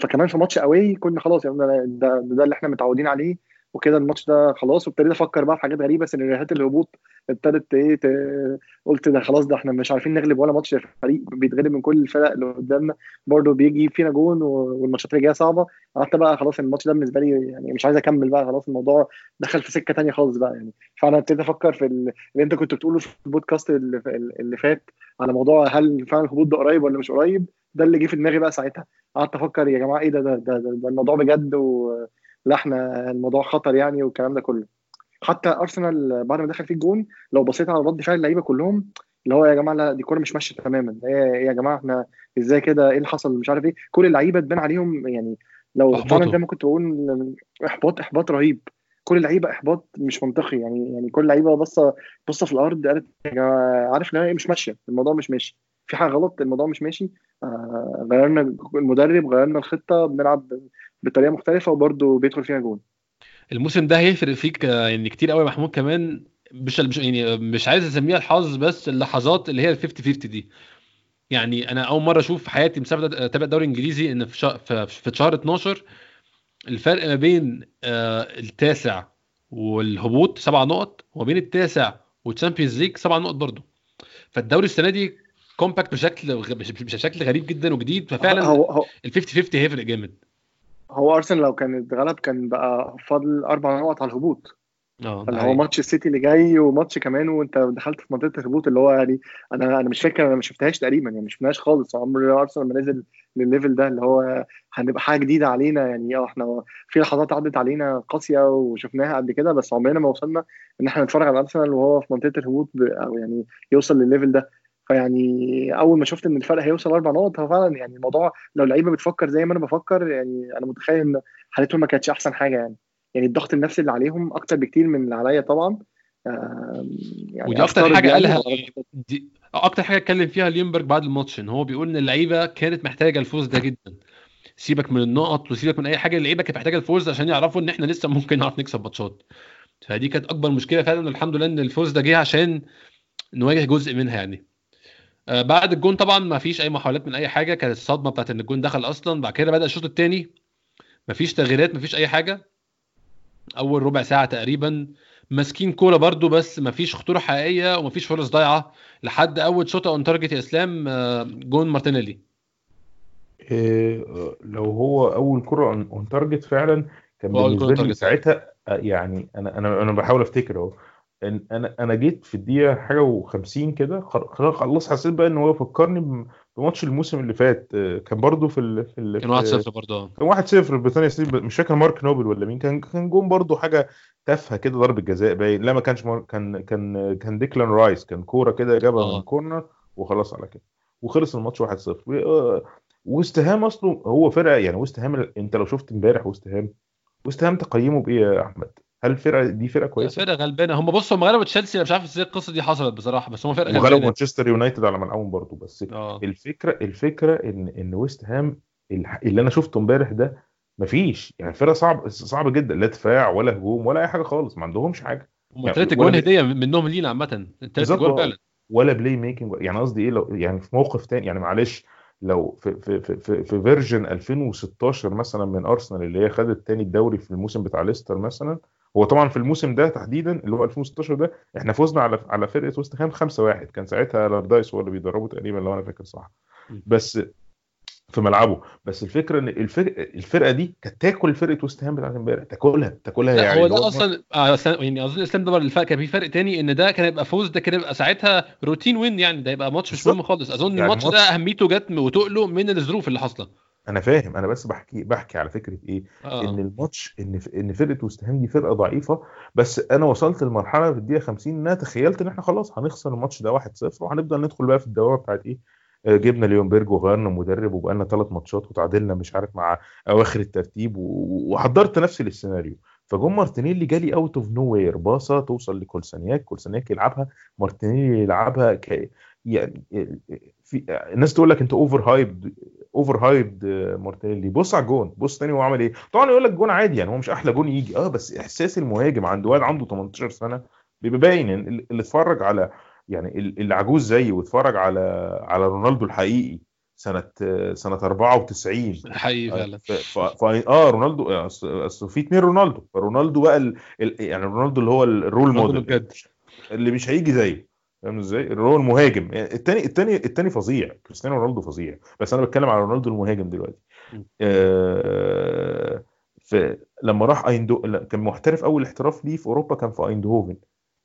فكمان في ماتش قوي كنا خلاص يعني ده, ده, ده اللي إحنا متعودين عليه. وكده الماتش ده خلاص وابتديت أفكر بقى في حاجات غريبة سيناريوهات الهبوط ابتدت إيه ت... قلت ده خلاص ده إحنا مش عارفين نغلب ولا ماتش فريق بيتغلب من كل الفرق اللي قدامنا برضه بيجي فينا جون و... والماتشات اللي جاية صعبة. قعدت بقى خلاص الماتش ده بالنسبة لي يعني مش عايز أكمل بقى خلاص الموضوع دخل في سكة تانية خالص بقى يعني. فأنا ابتديت أفكر في ال... اللي أنت كنت بتقوله في البودكاست اللي, اللي فات على موضوع هل فعلا الهبوط ده قريب ولا مش قريب ده اللي جه في دماغي بقى ساعتها. قعدت أفكر يا جماعة إيه ده ده, ده, ده, ده الموضوع بجد ولا إحنا الموضوع خطر يعني والكلام ده كله. حتى أرسنال بعد ما دخل فيه الجون لو بصيت على رد فعل اللعيبة كلهم اللي هو يا جماعة لا دي كورة مش ماشية تماما. إيه إيه يا جماعة إحنا إزاي كده؟ إيه اللي حصل؟ مش عارف إيه. كل اللعيبة تبان عليهم يعني لو. فعلا زي ما كنت بقول إحباط إحباط رهيب. كل اللعيبة إحباط مش منطقي. يعني يعني كل اللعيبة بصة بصة في الأرض قالت يا جماعة عارف ان هي مش ماشية. الموضوع مش ماشي. في حاجة غلط الموضوع مش ماشي. آه غيرنا المدرب غيرنا الخطة بنلعب بطريقة مختلفة وبرده بيدخل فيها جون. الموسم ده هيفرق فيك آه، يعني كتير قوي يا محمود كمان. مش يعني مش عايز أسميها الحظ بس اللحظات اللي هي ال 50 50 دي. يعني أنا أول مرة أشوف في حياتي من ساعة ما اتابع الدوري الإنجليزي إن في شهر في شهر 12 الفرق ما بين آه، التاسع والهبوط سبع نقط وما بين التاسع وال Champions League سبع نقط برضه. فالدوري السنة دي compact بشكل بشكل غريب جدا وجديد. ففعلا هو هو ال 50 50 هيفرق جامد. هو أرسنال لو كان اتغلب كان بقى فاضل أربع نقط على الهبوط. آه هو. ماتش السيتي اللي جاي وماتش كمان وانت دخلت في منطقة الهبوط اللي هو يعني أنا أنا مش فاكر أنا ما شفتهاش تقريبا يعني ما شفناهاش خالص. عمر أرسنال ما نزل للل level ده اللي هو هنبقى حاجة جديدة علينا يعني آه إحنا في لحظات عدت علينا قاسية وشفناها قبل كده بس عمرنا ما وصلنا إن إحنا نتفرج على أرسنال وهو في منطقة الهبوط أو يعني يوصل للل level ده. فيعني أول ما شفت إن الفرق هيوصل أربع نقط هو فعلا يعني الموضوع لو اللعيبه بتفكر زي ما أنا بفكر يعني أنا متخيل إن حالتهم ما كانتش أحسن حاجة يعني. يعني الضغط النفسي اللي عليهم أكتر بكتير من اللي عليا طبعا. يعني ودي أكتر حاجة قالها دي أكتر حاجة اتكلم فيها ليونبرج بعد الماتش إن هو بيقول إن اللعيبة كانت محتاجة الفوز ده جدا. سيبك من النقط وسيبك من أي حاجة اللعيبة كانت محتاجة الفوز عشان يعرفوا إن إحنا لسه ممكن نعرف نكسب ماتشات. فدي كانت أكبر مشكلة فعلا والحمد لله إن الفوز ده جه عشان نواجه جزء منها يعني. بعد الجون طبعا ما فيش أي محاولات من أي حاجة. كانت الصدمة بتاعت إن الجون دخل أصلا. بعد كده بدأ الشوط الثاني ما فيش تغييرات ما فيش أي حاجة. أول ربع ساعة تقريبا. ماسكين كورة برضو بس ما فيش خطورة حقيقية وما فيش فرص ضايعة لحد أول شوطة on target يا إسلام آه، جون مارتينيلي. إيه، لو هو أول كره اون تارجت فعلا كان بالنسبة لي. ساعتها آه، يعني أنا أنا أنا بحاول أفتكر أهو. إن أنا أنا جيت في الدقيقة حاجة و50 كده خل- خل- خلاص حسيت بقى إن هو فكرني بم- بماتش الموسم اللي فات آه، كان برضو في ال في ال كان في 1-0 برضه آه كان 1-0 بريطانيا ستيل مش فاكر مارك نوبل ولا مين كان كان جون برضو حاجة تافهة كده ضربة جزاء باين لا ما كانش مار... كان كان كان ديكلان رايس كان كورة كده جابها آه. من كورنر وخلاص على كده وخلص الماتش 1-0 و- وست هام أصله هو فرقة يعني وست هام أنت لو شفت إمبارح وست هام وست هام تقييمه بإيه يا أحمد؟ هل الفرقه دي فرقة كويسة؟ فرقة غلبانة. هم بصوا هم غلبوا تشيلسي أنا مش عارف إزاي القصة دي حصلت بصراحة بس هم فرقة وغلبوا غلبانة. مانشستر يونايتد على ملعبهم برضه بس آه. الفكرة الفكرة إن إن ويست هام اللي أنا شفته امبارح ده مفيش. يعني فرقة صعب صعبه جدا. لا دفاع ولا هجوم ولا أي حاجة خالص ما عندهمش حاجة. هم يعني ثلاث ولا جوان بي- هدية منهم لينا عامة. ثلاث بالظبط. جوان فعلا. ولا playmaking يعني قصدي إيه لو يعني في موقف تاني يعني معلش لو في في في في, في version 2016 مثلا من ارسنال اللي هي خدت تاني الدوري في الموسم بتاع ليستر مثلا هو طبعا في الموسم ده تحديدا اللي هو 2016 ده إحنا فزنا على على فرقة ويست هام 5-1 كان ساعتها لاردايس هو اللي بيدربه تقريبا لو أنا فاكر صح. بس في ملعبه. بس الفكرة إن الفرقه, الفرقة دي كانت تاكل فرقة وست هام بتاعت امبارح. تاكلها تاكلها لا يعني هو ده أصلا آه، أصلاً- يعني اظن الاسلام ده الفرق. كان في فرق تاني إن ده كان يبقى فوز ده كان يبقى ساعتها روتين وين يعني؟ ده يبقى ماتش مش. مهم خالص. أظن يعني الماتش ده أهميته جت وتقله من الظروف اللي حاصلة. أنا فاهم أنا بس بحكي بحكي على فكرة إيه إن آه الماتش إن إن فرقة وست هام دي فرقة ضعيفة بس أنا وصلت لمرحلة في الدقيقة 50 إن أنا تخيلت إن إحنا خلاص هنخسر الماتش ده 1-0 وهنبدا ندخل بقى في الدوامة بتاعت إيه آه، جبنا ليونبرج وغيرنا مدرب وبقالنا ثلاث ماتشات وتعادلنا مش عارف مع أواخر الترتيب وحضرت نفسي للسيناريو فجون مارتينيلي جالي out of nowhere باصة توصل لكولسانياك كولسانياك يلعبها مارتينيلي يلعبها ك... يعني في الناس تقول لك انت over hype overhyped مارتينيلي. بص على الجون بص تاني هو عمل إيه. طبعا يقول لك جون عادي يعني هو مش أحلى جون يجي. آه بس إحساس المهاجم عند واد عنده 18 سنة بيبقى باين. يعني اللي اتفرج على يعني ال- اللي عجوز زيي واتفرج على على رونالدو الحقيقي سنة سنة 94 حقيقي آه، فعلا. ف... آه رونالدو آه، أصل في اتنين رونالدو. فرونالدو بقى ال... يعني رونالدو اللي هو ال role model اللي مش هيجي زيه. فاهم إزاي؟ اللي هو المهاجم. يعني التاني التاني التاني فظيع. كريستيانو رونالدو فظيع. بس أنا بتكلم على رونالدو المهاجم دلوقتي. آه فلما راح ايندهوفن كان محترف أول احتراف ليه في أوروبا كان في أيندهوفن.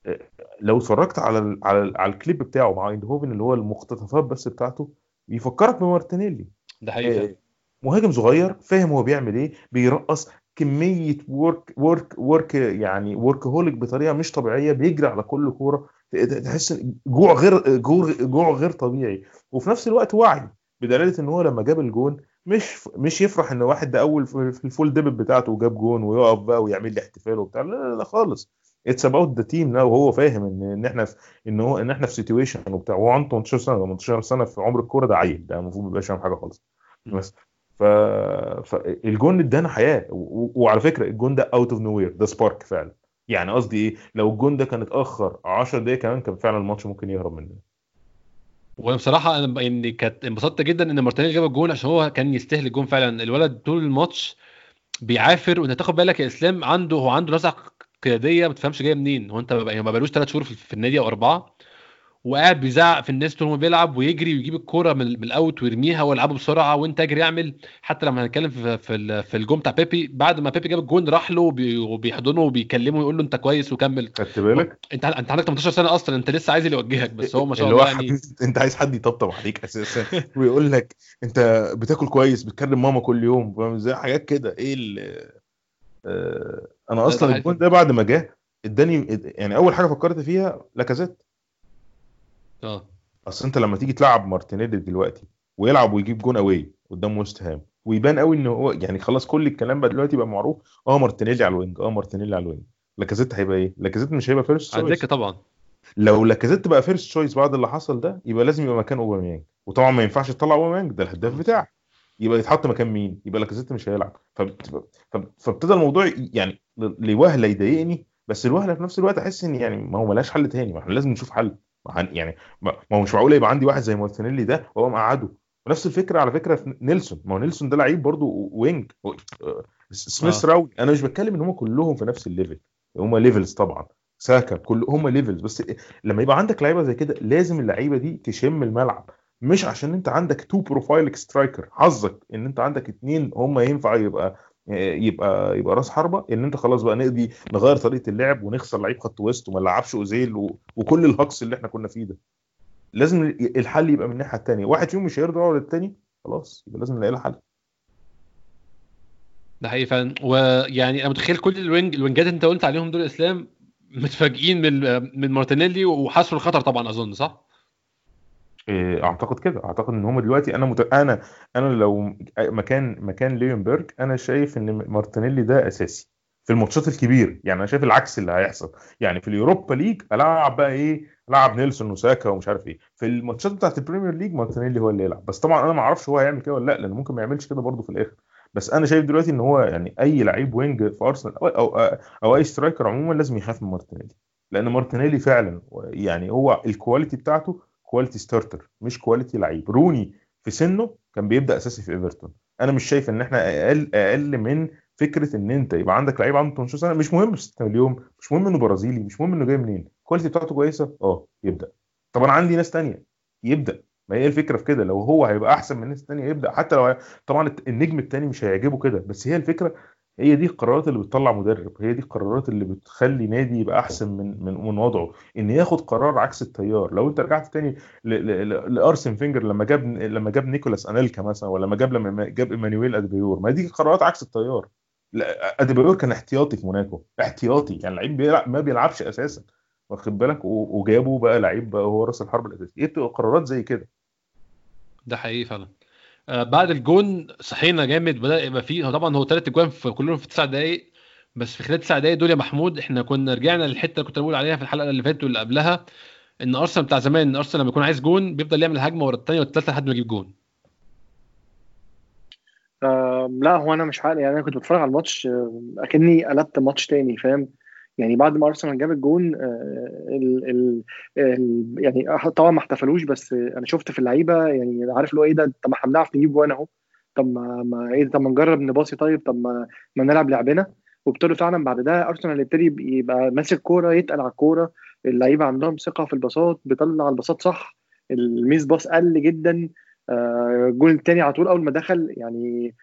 آه، لو اتفرجت على ال... على ال... على الكليب بتاعه مع أيندهوفن اللي هو المقتطفات بس بتاعته بيفكرك بمارتينيلي. ده حقيقي آه،. مهاجم صغير فاهم هو بيعمل إيه بيرقص كمية work work work يعني workaholic بطريقة مش طبيعية بيجري على كل كورة. تحس جوع غير جوع جوع غير طبيعي. وفي نفس الوقت وعي بدلالة إن هو لما جاب الجون مش مش يفرح إن واحد ده أول في الفول ديبيو بتاعته وجاب جون ويقف بقى ويعمل لي احتفال وبتاع. لا لا, لا خالص. it's about the team now وهو فاهم إن إن إحنا في إن هو إن إحنا في situation وبتاع. وهو عنده 18 سنة 18 سنة في عمر الكورة ده عيل. ده المفروض ما يبقاش فاهم حاجة خالص. بس ف... فالجون ادانا حياة. و... وعلى فكرة الجون ده out of nowhere ده spark فعلا. يعني قصدي إيه؟ لو الجون ده كان اتأخر 10 دقايق كمان كان فعلا الماتش ممكن يهرب مننا وأنا بصراحه أنا يعني كانت انبسطت جدا إن مارتينيلي جاب الجون عشان هو كان يستاهل الجون فعلا. الولد طول الماتش بيعافر وإنت تاخد بالك يا إسلام عنده هو عنده نزعه قيادية ما تفهمش جاية منين. هو أنت ما ما بقالوش ثلاث شهور في النادي أو أربعة. وقاعد بيزعق في الناس طول ما بيلعب ويجري ويجيب الكورة من من ال out ويرميها ويلعبه بسرعة وانت أجري اعمل حتى لما هنتكلم في في في الجون بتاع بيبي بعد ما بيبي جاب الجون راح له وبي- وبيحضنه وبيكلمه ويقول له انت كويس وكمل. خدت بالك؟ انت انت عندك 18 سنة أصلا انت لسه عايز اللي يوجهك بس هو ما شاء الله يعني. انت عايز حد يطبطب عليك أساسا. ويقول لك انت بتاكل كويس بتكلم ماما كل يوم فاهم إزاي؟ حاجات كده. إيه ال... آه... أنا أصلا. الجون ده بعد ما جه اداني يعني أول حاجة فكرت فيها لاكازيت. آه. أصل أنت لما تيجي تلعب مارتينيلي دلوقتي ويلعب ويجيب جون away قدام ويست هام ويبان قوي إن هو يعني خلاص كل الكلام بقى دلوقتي بقى معروف آه مارتينيلي على ال wing آه مارتينيلي على ال wing. لاكازيت هيبقى إيه؟ لاكازيت مش هيبقى first على الدكة طبعا. لو لاكازيت بقى first choice بعد اللي حصل ده يبقى لازم يبقى مكان اوباميانج وطبعا ما ينفعش تطلع اوباميانج ده الهداف بتاعك يبقى يتحط مكان مين؟ يبقى لاكازيت مش هيلعب. فابتدى الموضوع يعني لوهلة يضايقني بس الوهلة في نفس الوقت أحس إن يعني ما هو ملاش حل تاني ما إحنا لازم نشوف حل. يعني ما هو مش معقول يبقى عندي واحد زي مارتينيلي ده وهو مقعده. ونفس الفكرة على فكرة في نيلسون. ما هو نيلسون ده لعيب برضه wing. آه، سميث آه. راوي. أنا مش بتكلم إن هم كلهم في نفس ال level. هم levels طبعا. ساكا كل هم levels. بس لما يبقى عندك لعيبة زي كده لازم اللعيبة دي تشم الملعب. مش عشان أنت عندك two profile striker حظك إن أنت عندك اتنين هم ينفع يبقى يبقى يبقى راس حربة إن أنت خلاص بقى نقضي نغير طريقة اللعب ونخسر لعيب خط وسط وما نلعبش أوزيل. وكل الهكس اللي إحنا كنا فيه ده لازم الحل يبقى من الناحية الثانية واحد فيهم مش هيرضى يقعد الثاني خلاص يبقى لازم نلاقي له حل ده حقيقي فعلا ويعني أنا متخيل كل ال wing الوينجات أنت قلت عليهم دول إسلام متفاجئين من من مارتينيلي وحسوا الخطر طبعا أظن صح؟ إيه، أعتقد كده. أعتقد إن هم دلوقتي أنا مت... أنا أنا لو مكان مكان ليونجبرج أنا شايف إن مارتينيلي ده أساسي في الماتشات الكبيرة. يعني أنا شايف العكس اللي هيحصل. يعني في اليوروبا league ألعب بقى إيه؟ ألعب نيلسون وساكا ومش عارف إيه. في الماتشات بتاعت ال Premier League مارتينيلي هو اللي يلعب. بس طبعا أنا ما أعرفش هو هيعمل كده ولا لأ لأن ممكن ما يعملش كده برضه في الآخر. بس أنا شايف دلوقتي إن هو يعني أي لعيب wing في أرسنال أو أو, أو أي striker عموما لازم يخاف من مارتينيلي. لأن مارتينيلي فعلا يعني هو ال quality بتاعته quality starter مش quality لعيب. روني في سنه كان بيبدأ أساسي في إيفرتون. أنا مش شايف إن إحنا أقل أقل من فكرة إن أنت يبقى عندك لعيب عنده 18 سنة. مش مهم 6 مليون مش مهم إنه برازيلي مش مهم إنه جاي منين. ال quality بتاعته كويسة؟ آه يبدأ. طب أنا عندي ناس تانية يبدأ. ما هي الفكرة في كده. لو هو هيبقى أحسن من الناس الثانية يبدأ. حتى لو طبعا النجم الثاني مش هيعجبه كده. بس هي الفكرة هي دي القرارات اللي بتطلع مدرب هي دي القرارات اللي بتخلي نادي يبقى أحسن من من من وضعه. إن ياخد قرار عكس التيار لو أنت رجعت تاني لأرسن فينجر لما جاب لما جاب نيكولاس أنيلكا مثلا ولا لما جاب لما جاب إيمانويل ادبيور ما دي قرارات عكس التيار. ادبيور كان احتياطي في موناكو احتياطي يعني لعيب بيلعب ما بيلعبش أساسا. واخد بالك؟ وجابه بقى لعيب بقى هو راس الحرب الأساسي. إيه قرارات زي كده؟ ده حقيقي فعلا. بعد الجون صحينا جامد بدا يبقى فيه طبعا هو ثلاث أجوان في كلهم في تسع دقائق بس في خلال تسع دقائق دول يا محمود إحنا كنا رجعنا للحتة اللي كنت بقول عليها في الحلقة اللي فاتت واللي قبلها إن أرسنال بتاع زمان إن أرسنال لما يكون عايز جون بيفضل يعمل هجمة ورا الثانية والثالثه لحد ما يجيب جون. آه لا هو أنا مش عارف يعني أنا كنت بتفرج على الماتش آه، أكني قلبت ماتش تاني فاهم؟ يعني بعد ما أرسنال جاب الجون آه، ال ال ال يعني طبعا ما احتفلوش بس أنا شفت في اللعيبة يعني عارف اللي هو إيه ده؟ طب ما إحنا بنعرف نجيب جوان أهو. طب ما, ما إيه طب ما نجرب نباصي طيب؟ طب ما ما نلعب لعبنا. وابتدوا فعلا بعد ده أرسنال يبتدي يبقى ماسك كورة يتقل على الكورة. اللعيبة عندهم ثقة في الباصات بيطلع الباصات صح. الميس باص قل جدا. آه، الجول الثاني على طول أول ما دخل يعني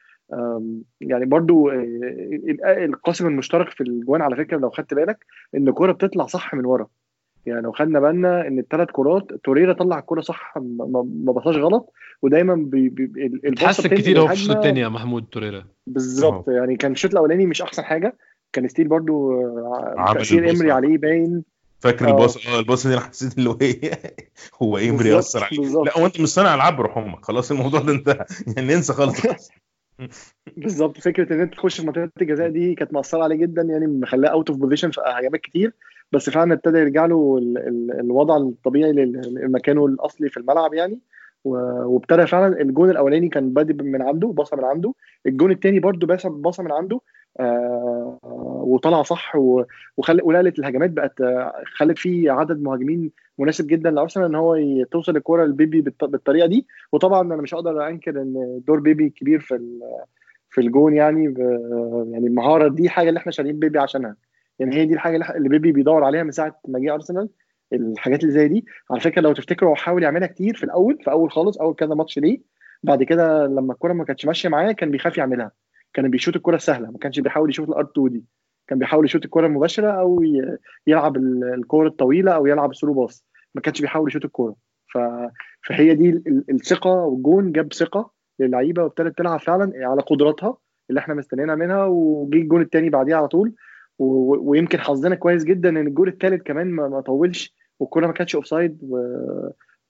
يعني برضو آه، القاسم المشترك في الجوان على فكرة لو خدت بالك إن الكوره بتطلع صح من ورا. يعني لو خدنا بالنا إن الثلاث كرات توريرا طلع الكورة صح ما بصاش غلط ودايما بي بي اتحسن كتير أهو في الشوط الثاني يا محمود توريرا. بالظبط. يعني كان الشوط الأولاني مش أحسن حاجة كان ستيل برضو آه، تأثير إمري عليه باين. فاكر آه. الباص آه الباص دي أنا حسيت اللي هو إيه؟ هو إمري اثر عليه لا هو أنت مش صانع ألعاب روح أمك خلاص الموضوع ده انتهى. يعني ننسى خالص. *laughs* *laughs* بالظبط. فكرة إن أنت تخش في منطقة الجزاء دي كانت مأثرة عليه جدا يعني مخلاه out of position في هجمات كتير. بس فعلا ابتدى يرجع له الوضع الطبيعي لمكانه الأصلي في الملعب يعني. وابتدى فعلا الجون الأولاني كان بادئ من عنده باصه من عنده. الجون الثاني برده باصه من عنده. آه وطلع صح وخلت ونقلت الهجمات بقت خلت في عدد مهاجمين مناسب جدا لأرسنال إن هو توصل الكرة لبيبي بالطريقة دي. وطبعا أنا مش هقدر أنكر إن دور بيبي كبير في في الجون يعني يعني المهاره دي حاجة اللي إحنا شاريين بيبي عشانها. يعني هي دي الحاجة اللي بيبي بيدور عليها من ساعة ما جه أرسنال الحاجات اللي زي دي. على فكرة لو تفتكروا هو حاول يعملها كتير في الأول في أول خالص أول كذا ماتش ليه. بعد كده لما الكرة ما كانتش ماشية معاه كان بيخاف يعملها. كان بيشوط الكرة السهله ما كانش بيحاول يشوط الأر 2 دي. كان بيحاول يشوط الكره المباشرة أو يلعب الكره الطويلة أو يلعب ال through pass ما كانش بيحاول يشوط الكورة. فهي دي الثقة والجون جاب ثقة للعيبة وابتدت تلعب فعلا على قدراتها اللي إحنا مستنيينها منها وجي الجون الثاني بعديها على طول. ويمكن حظنا كويس جدا إن الجول الثالث كمان ما, طولش والكورة ما كانتش offside و...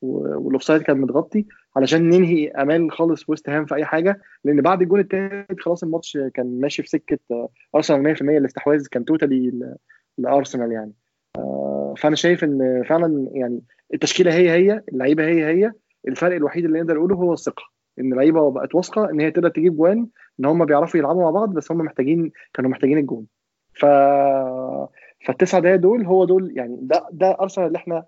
وال offside كان متغطي علشان ننهي آمال خالص ويست هام في أي حاجة لأن بعد الجول الثالث خلاص الماتش كان ماشي في سكة ارسنال 100% الاستحواذ كان توتالي لأرسنال يعني. آه، فأنا شايف إن فعلا يعني التشكيلة هي هي اللعيبة هي هي. الفرق الوحيد اللي نقدر نقوله هو الثقة. إن اللعيبة بقت واثقة إن هي تقدر تجيب جوان إن هم بيعرفوا يلعبوا مع بعض بس هم محتاجين كانوا محتاجين الجون. ف فالتسع دقايق دول هو دول يعني ده ده ارسنال اللي إحنا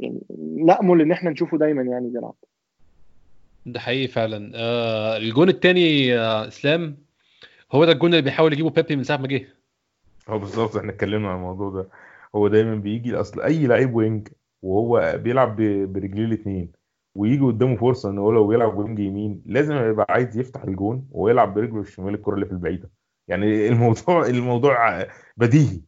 يعني نأمل إن إحنا نشوفه دايما يعني بيلعب. ده حقيقي فعلا. آه الجون الثاني آه إسلام هو ده الجون اللي بيحاول يجيبه بيبي من ساعة ما جه. هو بالظبط إحنا اتكلمنا عن الموضوع ده. هو دايما بيجي أصل أي لعيب wing وهو بيلعب برجليه الاثنين ويجي قدامه فرصة إن هو لو بيلعب wing يمين لازم يبقى عايز يفتح الجون ويلعب برجله الشمال الكرة اللي في البعيدة. يعني الموضوع الموضوع بديهي.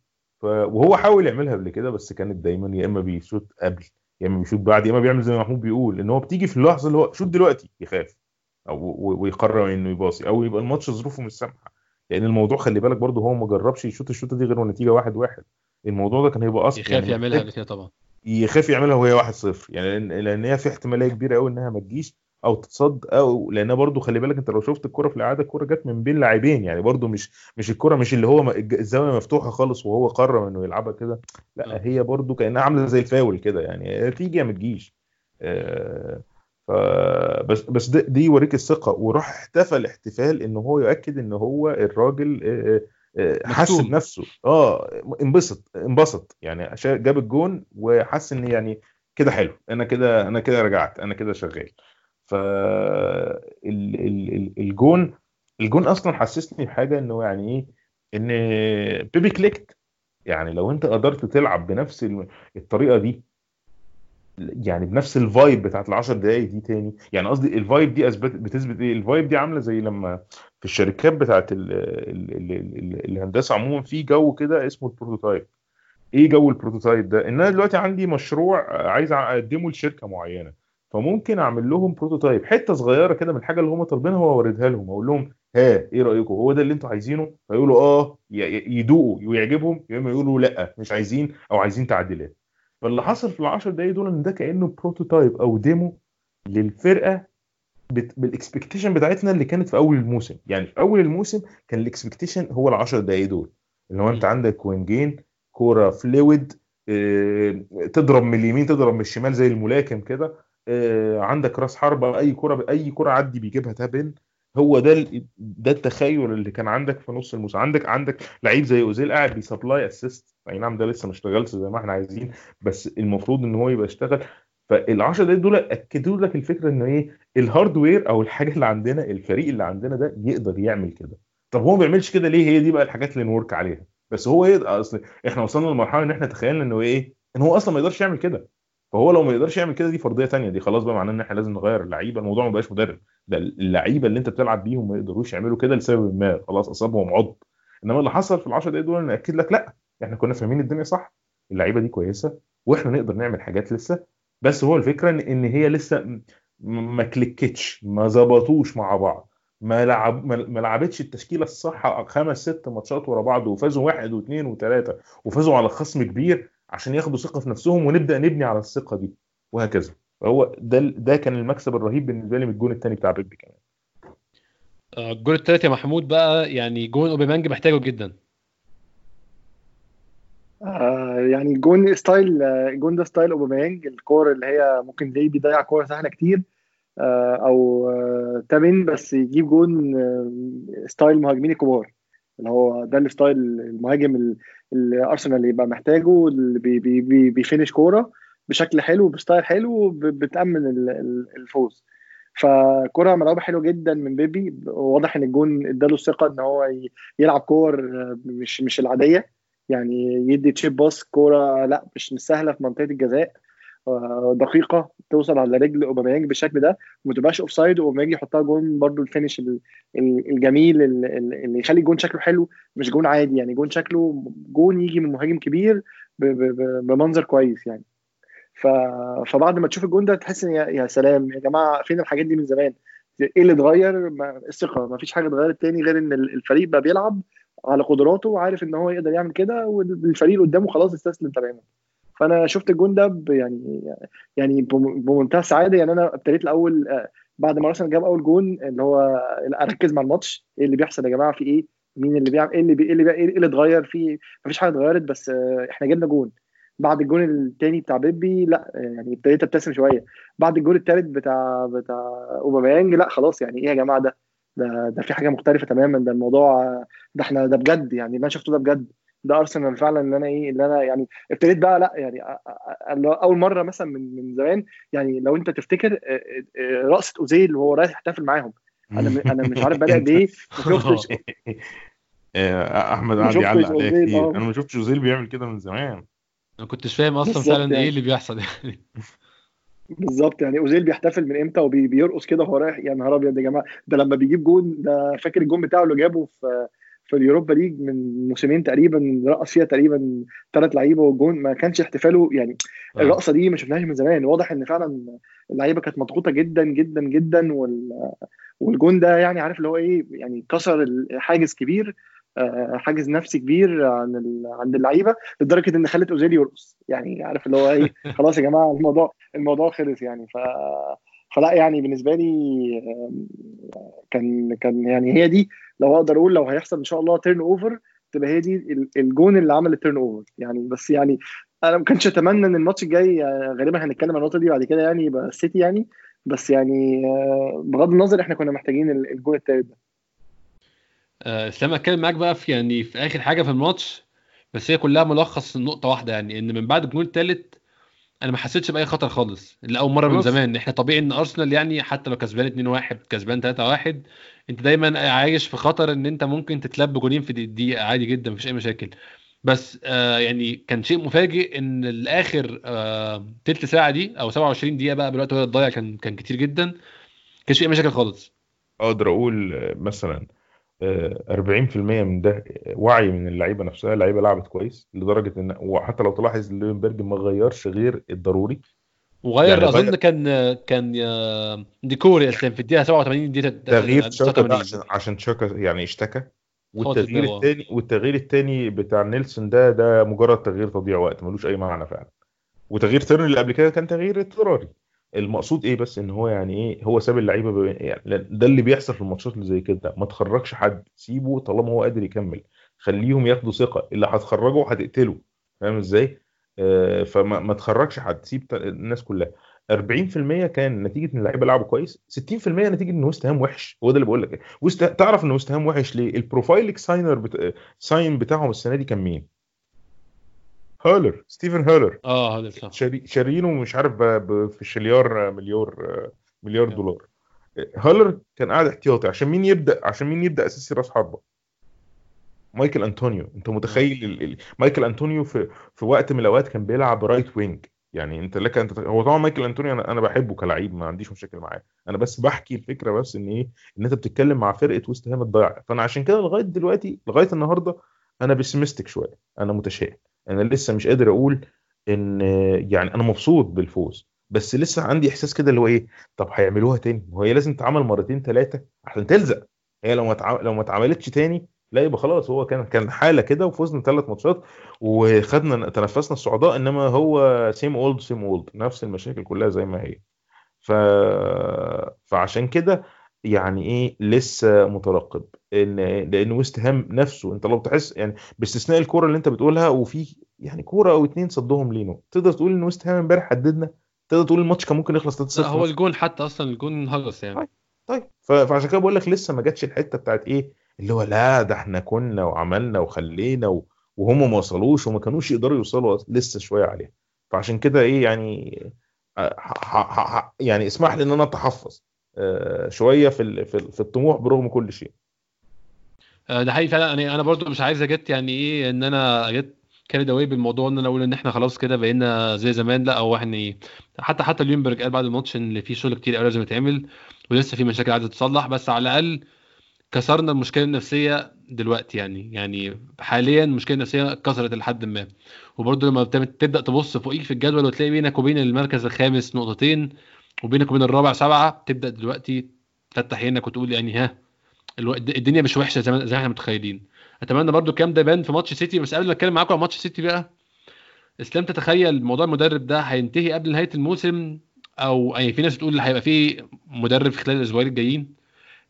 وهو حاول يعملها قبل كده بس كانت دايما يا إما بيشوط قبل يا إما بيشوط بعد يا إما بيعمل زي ما محمود بيقول إن هو بتيجي في اللحظة اللي هو شوط دلوقتي يخاف أو ويقرر إنه يباصي أو يبقى الماتش ظروفه مش سامحة. لأن الموضوع خلي بالك برضه هو ما جربش يشوط الشوطة دي غير والنتيجه واحد واحد. الموضوع ده كان هيبقى أصلا يخاف يعني يعملها قبل كده طبعا. يخاف يعملها وهي 1-0 يعني لأن هي في احتمالية كبيرة قوي إنها ما تجيش. أو تتصد أو لأن برضو خلي بالك أنت لو شفت الكرة في الإعادة الكرة جت من بين لاعبين يعني برضو مش مش الكرة مش اللي هو الزاوية مفتوحة خالص وهو قرر إنه يلعبها كده لأ هي برضو كأنها عاملة زي الفاول كده يعني تيجي يا ما تجيش. آه بس بس دي يوريك الثقة. وراح احتفل احتفال إن هو يؤكد إن هو الراجل آه حس بنفسه. آه انبسط انبسط. يعني جاب الجون وحس إن يعني كده حلو أنا كده أنا كده رجعت أنا كده شغال. ف الجون الجون أصلا حسسني بحاجة إنه يعني إيه إن بيبي clicked. يعني لو أنت قدرت تلعب بنفس الطريقة دي يعني بنفس ال vibe بتاعت ال 10 دقائق دي تاني. يعني قصدي ال vibe دي اثبت بتثبت إيه؟ ال vibe دي عاملة زي لما في الشركات بتاعت ال ال ال ال الهندسة عموما في جو كده اسمه ال prototype إيه جو ال prototype ده؟ إن أنا دلوقتي عندي مشروع عايز أقدمه لشركة معينة. فممكن أعمل لهم prototype حتة صغيرة كده من الحاجة اللي هم طالبينها واوريها لهم. أقول لهم ها إيه رأيكم؟ هو ده اللي أنتوا عايزينه؟ فيقولوا آه يدوقوا ويعجبهم. يا إما يقولوا لأ مش عايزين أو عايزين تعديلات. فاللي حصل في ال 10 دقايق دول إن ده كأنه prototype أو demo للفرقة بال expectation بتاعتنا اللي كانت في أول الموسم. يعني في أول الموسم كان ال expectation هو ال 10 دقايق دول. اللي هو أنت عندك وينجين كورة fluid آه تضرب من اليمين تضرب من الشمال زي الملاكم كده. عندك راس حربة أي كوره أي كوره عدي بيجيبها tap in. هو ده ده التخيل اللي كان عندك في نص الموسم. عندك عندك لعيب زي أوزيل قاعد بي supply assist. أي نعم ده لسه ما اشتغلش زي ما إحنا عايزين بس المفروض إن هو يبقى اشتغل. فال10 دقايق دول أكدوا لك الفكرة إن إيه ال hardware أو الحاجة اللي عندنا الفريق اللي عندنا ده يقدر يعمل كده. طب هو ما بيعملش كده ليه؟ هي دي بقى الحاجات اللي نورك عليها. بس هو يقدر أصل إحنا وصلنا لمرحلة إن إحنا تخيلنا إنه إيه إن هو أصلا ما يقدرش يعمل كده. فهو لو ما يقدرش يعمل كده دي فرضية تانية. دي خلاص بقى معناه إن إحنا لازم نغير اللعيبة. الموضوع ما بقاش مدرب. ده اللعيبة اللي أنت بتلعب بيهم ما يقدروش يعملوا كده لسبب ما. خلاص أصابهم عض. إنما اللي حصل في ال10 دقايق دول تأكد لك لا إحنا كنا فاهمين الدنيا صح. اللعيبة دي كويسة وإحنا نقدر نعمل حاجات لسه. بس هو الفكرة ان إن هي لسه ما click تش ما ظبطوش مع بعض. ما لعب ما لعبتش التشكيلة الصح خمس ست ماتشات ورا بعض وفازوا واحد واثنين وثلاثه وفازوا على خصم كبير. عشان ياخدوا ثقة في نفسهم ونبدأ نبني على الثقة دي. وهكذا. فهو ده ده كان المكسب الرهيب بالنسبة لي من الجون الثاني بتاع بيبي كمان. الجول الثالث يا محمود بقى يعني جون أوباميانج محتاجه جدا. آه يعني جون style جون ده style أوباميانج الكور اللي هي ممكن تلاقيه بيضيع كور سهلة كتير آه أو آه tap in بس يجيب جون آه style مهاجمين الكبار. اللي هو ده ال style المهاجم اللي أرسنال يبقى محتاجه اللي بي بي بي بي finish كورة بشكل حلو ب style حلو ب tap in الفوز. فكرة ملعوبة حلوة جدا من بيبي. واضح إن الجون إداله الثقة إن هو يلعب كور مش مش العادية. يعني يدي chip pass كورة لا مش مش سهلة في منطقة الجزاء. دقيقة توصل على رجل أوباميانج بالشكل ده وما تبقاش offside وأوباميانج يحطها جون برده ال finish الجميل اللي يخلي الجون شكله حلو مش جون عادي يعني جون شكله جون يجي من مهاجم كبير بمنظر كويس يعني. فبعد ما تشوف الجون ده تحس إن يا سلام يا جماعة فين الحاجات دي من زمان؟ إيه اللي اتغير؟ الثقة ما فيش حاجة اتغيرت تاني غير إن الفريق بقى بيلعب على قدراته وعارف إن هو يقدر يعمل كده والفريق اللي قدامه خلاص استسلم تماما. فانا شفت الجون ده يعني يعني بمنتهى السعاده. يعني أنا ابتديت الأول بعد ما أرسنال جاب أول جون اللي هو أركز مع الماتش. إيه اللي بيحصل يا جماعة؟ في إيه؟ مين اللي بيعمل؟ إيه اللي بي... إيه اللي, بي... إيه اللي اتغير؟ فيه مفيش حاجة اتغيرت بس إحنا جبنا جون. بعد الجون الثاني بتاع بيبي لأ يعني ابتديت أبتسم شوية. بعد الجون الثالث بتاع بتاع أوباميانج لأ خلاص يعني إيه يا جماعة؟ ده ده ده في حاجة مختلفة تماما. ده الموضوع ده إحنا ده بجد يعني اللي أنا شفته ده بجد. ده أرسنال فعلا اللي أنا إيه اللي أنا يعني ابتديت بقى لأ يعني أول مرة مثلا من من زمان يعني لو أنت تفتكر رقصه أوزيل وهو رايح يحتفل معاهم. أنا أنا مش عارف بقى قد إيه ما *laughs* شفتش. *laughs* أحمد قاعد يعلق عليا كتير. أنا ما شفتش أوزيل بيعمل كده من زمان. أنا كنتش فاهم أصلا فعلا يعني. إيه اللي بيحصل يعني. *laughs* بالظبط يعني أوزيل بيحتفل من إمتى وبيرقص كده وهو رايح. يا نهار أبيض يا جماعة ده لما بيجيب جون ده فاكر الجون بتاعه اللي جابه في في ال Europa League من موسمين تقريبا رقص فيها تقريبا ثلاث لعيبة والجون ما كانش احتفاله يعني آه. الرقصة دي ما شفناهاش من زمان. واضح إن فعلا اللعيبة كانت مضغوطة جدا جدا جدا وال والجون ده يعني عارف اللي هو إيه يعني كسر حاجز كبير حاجز نفسي كبير عن عند اللعيبة لدرجة إن خلت اوزيل يرقص. يعني عارف اللي هو إيه *laughs* خلاص يا جماعة الموضوع الموضوع خلص يعني. ف فلا يعني بالنسبة لي كان كان يعني هي دي لو أقدر أقول لو هيحصل إن شاء الله turnover تبقى هي دي الجون اللي عمل ال turnover يعني بس يعني أنا ما كنتش أتمنى إن الماتش الجاي غالبا هنتكلم عن النقطة دي بعد كده يعني يبقى السيتي يعني. بس يعني بغض النظر إحنا كنا محتاجين الجون الثالث ده. إسلام أتكلم معاك بقى في يعني في آخر حاجة في الماتش بس هي كلها ملخص نقطة واحدة يعني إن من بعد الجون الثالث أنا ما حسيتش بأي خطر خالص. لأول مرة من زمان. إحنا طبيعي إن أرسنال يعني حتى لو كسبان 2-1 كسبان 3-1 أنت دايما عايش في خطر إن أنت ممكن تتلب جونين في دقيقة عادي جدا مفيش أي مشاكل. بس آه يعني كان شيء مفاجئ إن الآخر آه تلت ساعة دي أو 27 دقيقة بقى بالوقت وهي ضايع كان كان كتير جدا. كانش في أي مشاكل خالص. أقدر أقول آه، مثلا آه، 40% من ده وعي من اللعيبة نفسها اللعيبة لعبت كويس لدرجة إن وحتى لو تلاحظ لوينبرج ما غيرش غير الضروري وغير يعني أظن غير- كان كان آه، ديكوري في الدقيقة 87 دي تغيير 86. عشان عشان تشاكا يعني اشتكى والتغيير. الثاني والتغيير الثاني بتاع نيلسون ده ده مجرد تغيير تضييع وقت ملوش أي معنى فعلا وتغيير تيرني اللي قبل كده كان تغيير اضطراري المقصود إيه بس؟ إن هو يعني إيه هو ساب اللعيبة. يعني ده اللي بيحصل في الماتشات اللي زي كده. ما تخرجش حد سيبه طالما هو قادر يكمل. خليهم ياخدوا ثقة. اللي هتخرجه هتقتله. فاهم إزاي؟ آه فما ما تخرجش حد. سيب الناس كلها. 40% كان نتيجة إن اللعيبة لعبوا كويس. 60% نتيجة إن ويست هام وحش. هو ده اللي بقول لك. ويست تعرف إن ويست هام وحش ليه؟ ال high profile sign بت... sign بتاعهم السنة دي كان مين؟ هالر سيباستيان هالر. آه هذا صح. شاري- شارينه مش عارف. في شليار مليار مليار دولار. هالر كان قاعد احتياطي عشان مين يبدأ عشان مين يبدأ أساسي رأس حربة؟ مايكل أنطونيو. أنت متخيل ال... ال... مايكل أنطونيو في في وقت من الأوقات كان بيلعب right wing يعني أنت لك أنت هو طبعا مايكل أنطونيو أنا أنا بحبه كلاعب ما عنديش مشاكل معاه. أنا بس بحكي الفكرة بس إن إيه إن أنت بتتكلم مع فرقة ويست هام الضايعة. فأنا عشان كده لغاية دلوقتي لغاية النهارده أنا pessimistic شوية. أنا متشائم. أنا لسه مش قادر أقول إن يعني أنا مبسوط بالفوز بس لسه عندي إحساس كده اللي هو إيه طب هيعملوها تاني وهي لازم تتعمل مرتين ثلاثة عشان تلزق هي لو ما. لو ما اتعملتش تاني لا يبقى خلاص هو كان كان حالة كده وفزنا ثلاث ماتشات وخدنا تنفسنا الصعداء إنما هو same old same old نفس المشاكل كلها زي ما هي ف... فعشان كده يعني إيه لسه مترقب. ان لأن ويست هام نفسه أنت لو تحس يعني باستثناء الكورة اللي أنت بتقولها وفي يعني كورة أو اتنين صدهم لينو تقدر تقول إن ويست هام امبارح هددنا؟ تقدر تقول الماتش كان ممكن يخلص 3-0 لا هو الجون حتى أصلا الجون هجص يعني. طيب ف- فعشان كده بقول لك لسه ما جاتش الحتة بتاعت إيه اللي هو لا ده إحنا كنا وعملنا وخلينا و... وهم ما وصلوش وما كانوش يقدروا يوصلوا لسه شوية عليها. فعشان كده إيه يعني ح... ح... ح... يعني اسمح لي إن أنا أتحفظ. آه، شوية في. في ال- في الطموح برغم كل شيء. آه، ده حقيقي فعلا. أنا أنا برضو مش عايز أجت يعني إيه إن أنا أجت كاريد أواي بالموضوع إن أنا أقول إن إحنا خلاص كده بقينا زي زمان. لأ هو إحنا إيه حتى حتى ليونبرج قال بعد الماتش إن في شغل كتير قوي لازم يتعمل ولسه في مشاكل عايزة تتصلح. بس على الأقل كسرنا المشكلة النفسية دلوقتي يعني. يعني حاليا المشكلة النفسية اتكسرت لحد ما. وبرضه لما تبدأ تبص فوقيك في الجدول وتلاقي بينك وبين المركز الخامس نقطتين وبينك وبين الرابع سبعة تبدأ دلوقتي تفتح عينك وتقول يعني ها الدنيا مش وحشة زي ما إحنا متخيلين. أتمنى برضو الكلام ده يبان في ماتش سيتي بس قبل ما أتكلم معاكم عن ماتش سيتي بقى إسلام تتخيل موضوع المدرب ده هينتهي قبل نهاية الموسم؟ أو يعني في ناس بتقول هيبقى في مدرب في خلال الأسبوعين الجايين؟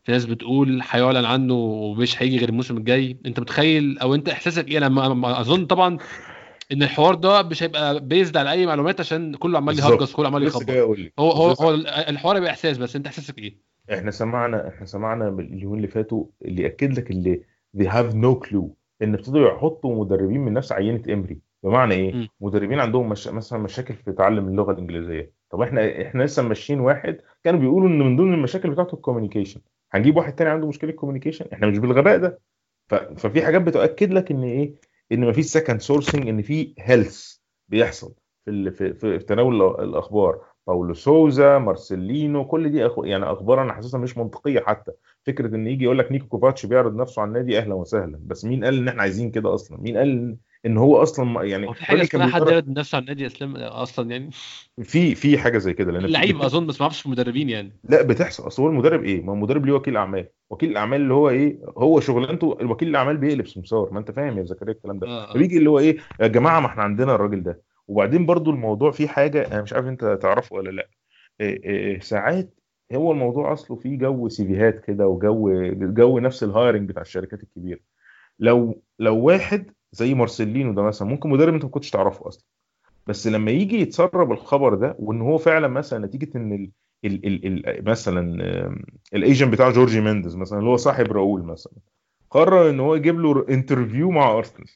في ناس بتقول هيعلن عنه ومش هيجي غير الموسم الجاي؟ أنت متخيل؟ أو أنت إحساسك إيه؟ أنا ما- ما- أظن طبعا إن الحوار ده مش هيبقى based على أي معلومات عشان كله عمال. يهجس كله عمال يخبط. هو هو هو الحوار هيبقى إحساس بس أنت إحساسك إيه؟ إحنا سمعنا إحنا سمعنا اليومين اللي فاتوا اللي يأكد لك اللي they have no clue إن ابتدوا يحطوا مدربين من نفس عينة إمري. بمعنى إيه؟ م. مدربين عندهم مش... مثلا مشاكل في تعلم اللغة الإنجليزية. طب إحنا إحنا لسه ماشيين واحد كانوا بيقولوا إن من ضمن المشاكل بتاعته ال communication هنجيب واحد تاني عنده مشكلة communication إحنا مش بالغباء ده. ف... ففي حاجات بتؤكد لك إن إيه؟ إن مفيش second sourcing إن في هلس بيحصل في. في, في تناول الأخبار. باولو سوزا مارسيلينو كل دي أخ... يعني أخبار أنا حاسسها مش منطقية حتى. فكرة إن يجي يقول لك نيكو كوفاتش بيعرض نفسه على النادي أهلا وسهلا. بس مين قال إن إحنا عايزين كده أصلا؟ مين قال إن هو أصلا يعني هو في حاجة اسمها حد يعرض نفسه على النادي اسلام أصلا يعني. في في حاجة زي كده لأن اللعيب اظن بس ما أعرفش في المدربين يعني. لا بتحصل. أصل هو المدرب إيه؟ ما المدرب ليه وكيل أعمال. وكيل الأعمال اللي هو إيه؟ هو شغلانته الوكيل الأعمال بيقلب سمسار. ما أنت فاهم يا زكريا الكلام ده. آه، آه. فبيجي اللي هو إيه؟ يا جماعة ما إحنا عندنا الراجل ده. وبعدين برضو الموضوع فيه حاجة أنا مش عارف أنت تعرفه ولا لأ. إيه إيه ساعات هو الموضوع أصله فيه جو CV هات كده وجو جو نفس ال hiring بتاع الشركات الكبيرة. لو لو واحد زي مارسيلينو ده مثلا ممكن مدرب انت ما كنتش تعرفه أصلا. بس لما يجي يتسرب الخبر ده وإن هو فعلا مثلا نتيجة إن ال ال ال ال مثلا ال agent بتاع جورجي مينديز مثلا اللي هو صاحب راؤول مثلا قرر إن هو يجيب له interview مع أرسنال.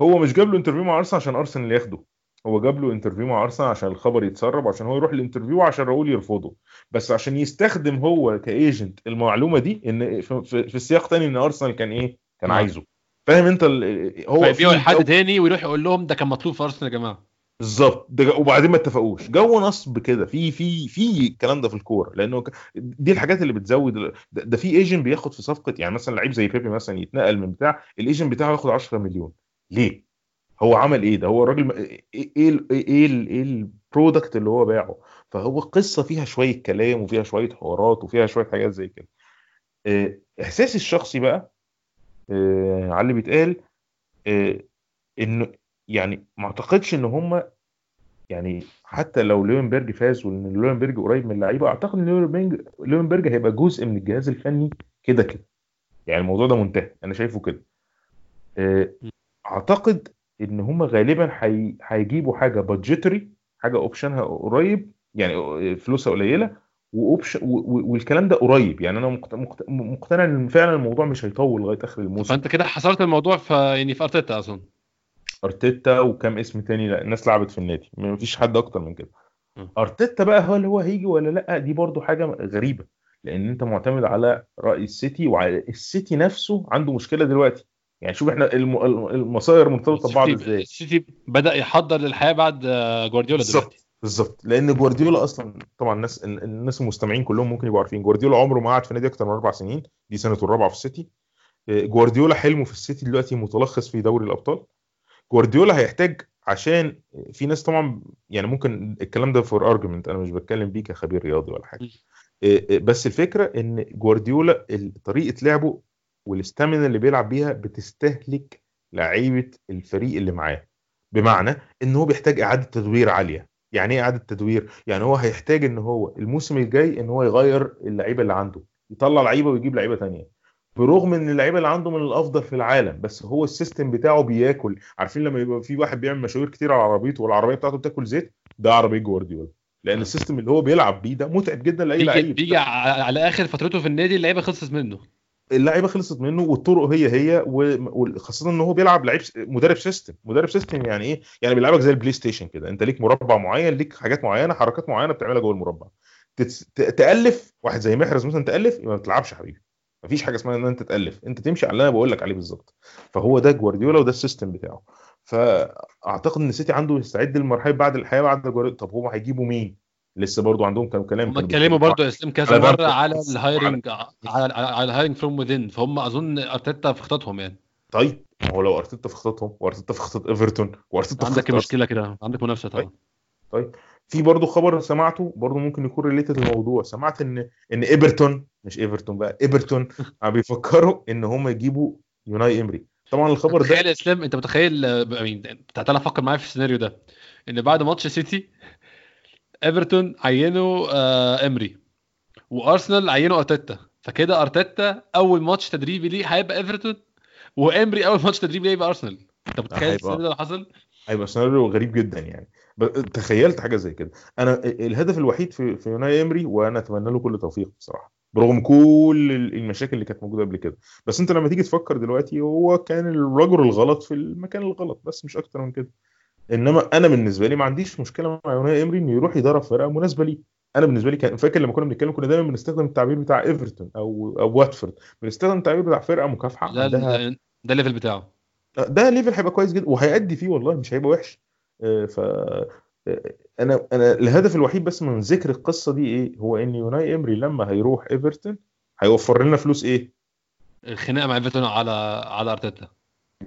هو مش جاب له interview مع أرسنال عشان أرسنال ياخده. هو جاب له interview مع أرسنال عشان الخبر يتسرب عشان هو يروح ال interview عشان راؤول يرفضه. بس عشان يستخدم هو ك agent المعلومة دي إن في, في, في السياق تاني إن أرسنال كان إيه؟ كان نعم. عايزه. فاهم انت ال- هو فيبيعوا في لحد جو- تاني ويروح يقول لهم ده كان مطلوب في أرسنال يا جماعة. بالظبط. ده- وبعدين ما اتفقوش. جو نصب كده. في في في الكلام ده في الكورة. لأنه دي الحاجات اللي بتزود ده, ده في agent بياخد في صفقه يعني مثلا لعيب زي بيبي مثلا يتنقل من بتاع ال agent بتاعه ياخد 10 مليون. ليه؟ هو عمل إيه ده؟ هو الراجل إيه إيه إيه إيه ال product اللي هو باعه؟ فهو قصة فيها شوية كلام وفيها شوية حوارات وفيها شوية حاجات زي كده. آه، إحساسي الشخصي بقى على اللي بيتقال آه، انه يعني ما أعتقدش إن هم يعني حتى لو ليونبرج فاز وإن ليونبرج قريب من اللعيبة أعتقد إن ليونبرج هيبقى جزء من الجهاز الفني كده كده. يعني الموضوع ده منتهي أنا شايفه كده. آه، أعتقد إن هم غالبا هي- هيجيبوا حاجة budgetary حاجة option ها قريب يعني فلوسها قليلة و option والكلام ده قريب. يعني أنا مقت- مقت- مقتنع إن فعلا الموضوع مش هيطول لغاية آخر الموسم. فأنت كده حصرت الموضوع في يعني في أرتيتا أظن. أرتيتا وكام اسم تاني لا الناس لعبت في النادي. مفيش حد أكتر من كده. أرتيتا بقى هل هو هيجي ولا لأ؟ دي برضو حاجة غريبة. لأن أنت معتمد على رأي السيتي وعلى السيتي نفسه عنده مشكلة دلوقتي. يعني شوف إحنا الم- الم- المصاير مرتبطة ببعض إزاي؟ السيتي بدأ يحضر للحياة بعد آه، جوارديولا دلوقتي. بالظبط. لأن جوارديولا أصلا طبعا الناس الناس المستمعين كلهم ممكن يبقوا عارفين. جوارديولا عمره ما قعد في نادي أكتر من أربع سنين. دي سنته الرابعة في السيتي. إيه، جوارديولا حلمه في السيتي دلوقتي متلخص في دوري الأبطال. جوارديولا هيحتاج عشان في ناس طبعا يعني ممكن الكلام ده for argument أنا مش بتكلم بيه كخبير رياضي ولا حاجة. إيه، إيه، بس الفكرة إن جوارديولا طريقة لعبه وال stamina اللي بيلعب بيها بتستهلك لعيبة الفريق اللي معاه. بمعنى إن هو بيحتاج إعادة تدوير عالية. يعني إيه إعادة تدوير؟ يعني هو هيحتاج إن هو الموسم الجاي إن هو يغير اللعيبة اللي عنده يطلع لعيبة ويجيب لعيبة تانية. برغم إن اللعيبة اللي عنده من الأفضل في العالم بس هو ال system بتاعه بياكل. عارفين لما يبقى في واحد بيعمل مشاوير كتير على عربيته والعربية بتاعته بتاكل زيت؟ ده عربية جوارديولا. لأن ال system اللي هو بيلعب بيه ده متعب جدا لأي لعيب. بيجي على آخر فترته في النادي اللعيبة خلصت منه. اللعيبة خلصت منه والطرق هي هي وخاصه إن هو بيلعب لعيب مدرب system مدرب system يعني إيه؟ يعني بيلعبك زي ال PlayStation كده. أنت ليك مربع معين ليك حاجات معينة حركات معينة بتعملها جوه المربع. تألف واحد زي محرز مثلا تألف يبقى ما تلعبش يا حبيبي. مفيش حاجة اسمها إن أنت تألف. أنت تمشي على اللي أنا بقول لك عليه بالظبط. فهو ده جوارديولا وده ال system بتاعه. فأعتقد إن السيتي عنده يستعد للمرحلة بعد الحياة بعد جوارديولا. طب هم هيجيبوا مين؟ لسه برضو عندهم كانوا كلام هم اتكلموا برضه يا إسلام كذا مرة. على ال hiring على على ال hiring from within فهم أظن أرتيتا في خططهم يعني. طيب ما هو لو أرتيتا في خططهم وأرتيتا في خطط إيفرتون وأرتيتا في عندك مشكلة كده عندك منافسة طبعا. طيب في برضه خبر سمعته برضه ممكن يكون related الموضوع سمعت إن إن إيفرتون مش إيفرتون بقى إيفرتون *laughs* عم بيفكروا إن هم يجيبوا يوناي إمري. طبعا الخبر ده تخيل يا إسلام أنت متخيل آه، تعالى فكر معايا في السيناريو ده. إن بعد ماتش سيتي إيفرتون عينوا آه إمري. وأرسنال عينوا أرتيتا. فكده أرتيتا أول ماتش تدريبي ليه هيبقى إيفرتون وإمري أول ماتش تدريبي ليه يبقى أرسنال. أنت متخيل هيبقى- السيناريو ده حصل؟ هيبقى سيناريو غريب جدا يعني. تخيلت حاجة زي كده. أنا الهدف الوحيد في في يوناي إمري وأنا أتمنى له كل توفيق بصراحة برغم كل المشاكل اللي كانت موجودة قبل كده. بس أنت لما تيجي تفكر دلوقتي هو كان الرجل الغلط في المكان الغلط بس مش أكتر من كده. إنما أنا بالنسبة لي ما عنديش مشكلة مع يوناي إمري إنه يروح يدرب فرقة مناسبة ليه. أنا بالنسبة لي كان فاكر لما كنا بنتكلم كنا دايما بنستخدم التعبير بتاع إيفرتون أو أو واتفورد. بنستخدم التعبير بتاع فرقة مكافحة. ده عندها ال- ده ال level بتاعه. ده level هيبقى كويس جدا. وهيأدي فيه والله مش هيبقى وحش. آه، ف آه، أنا أنا الهدف الوحيد بس من ذكر القصة دي إيه؟ هو إن يوناي إمري لما هيروح إيفرتون هيوفر لنا فلوس إيه؟ الخناقة مع إيفرتون على على أرتيتا.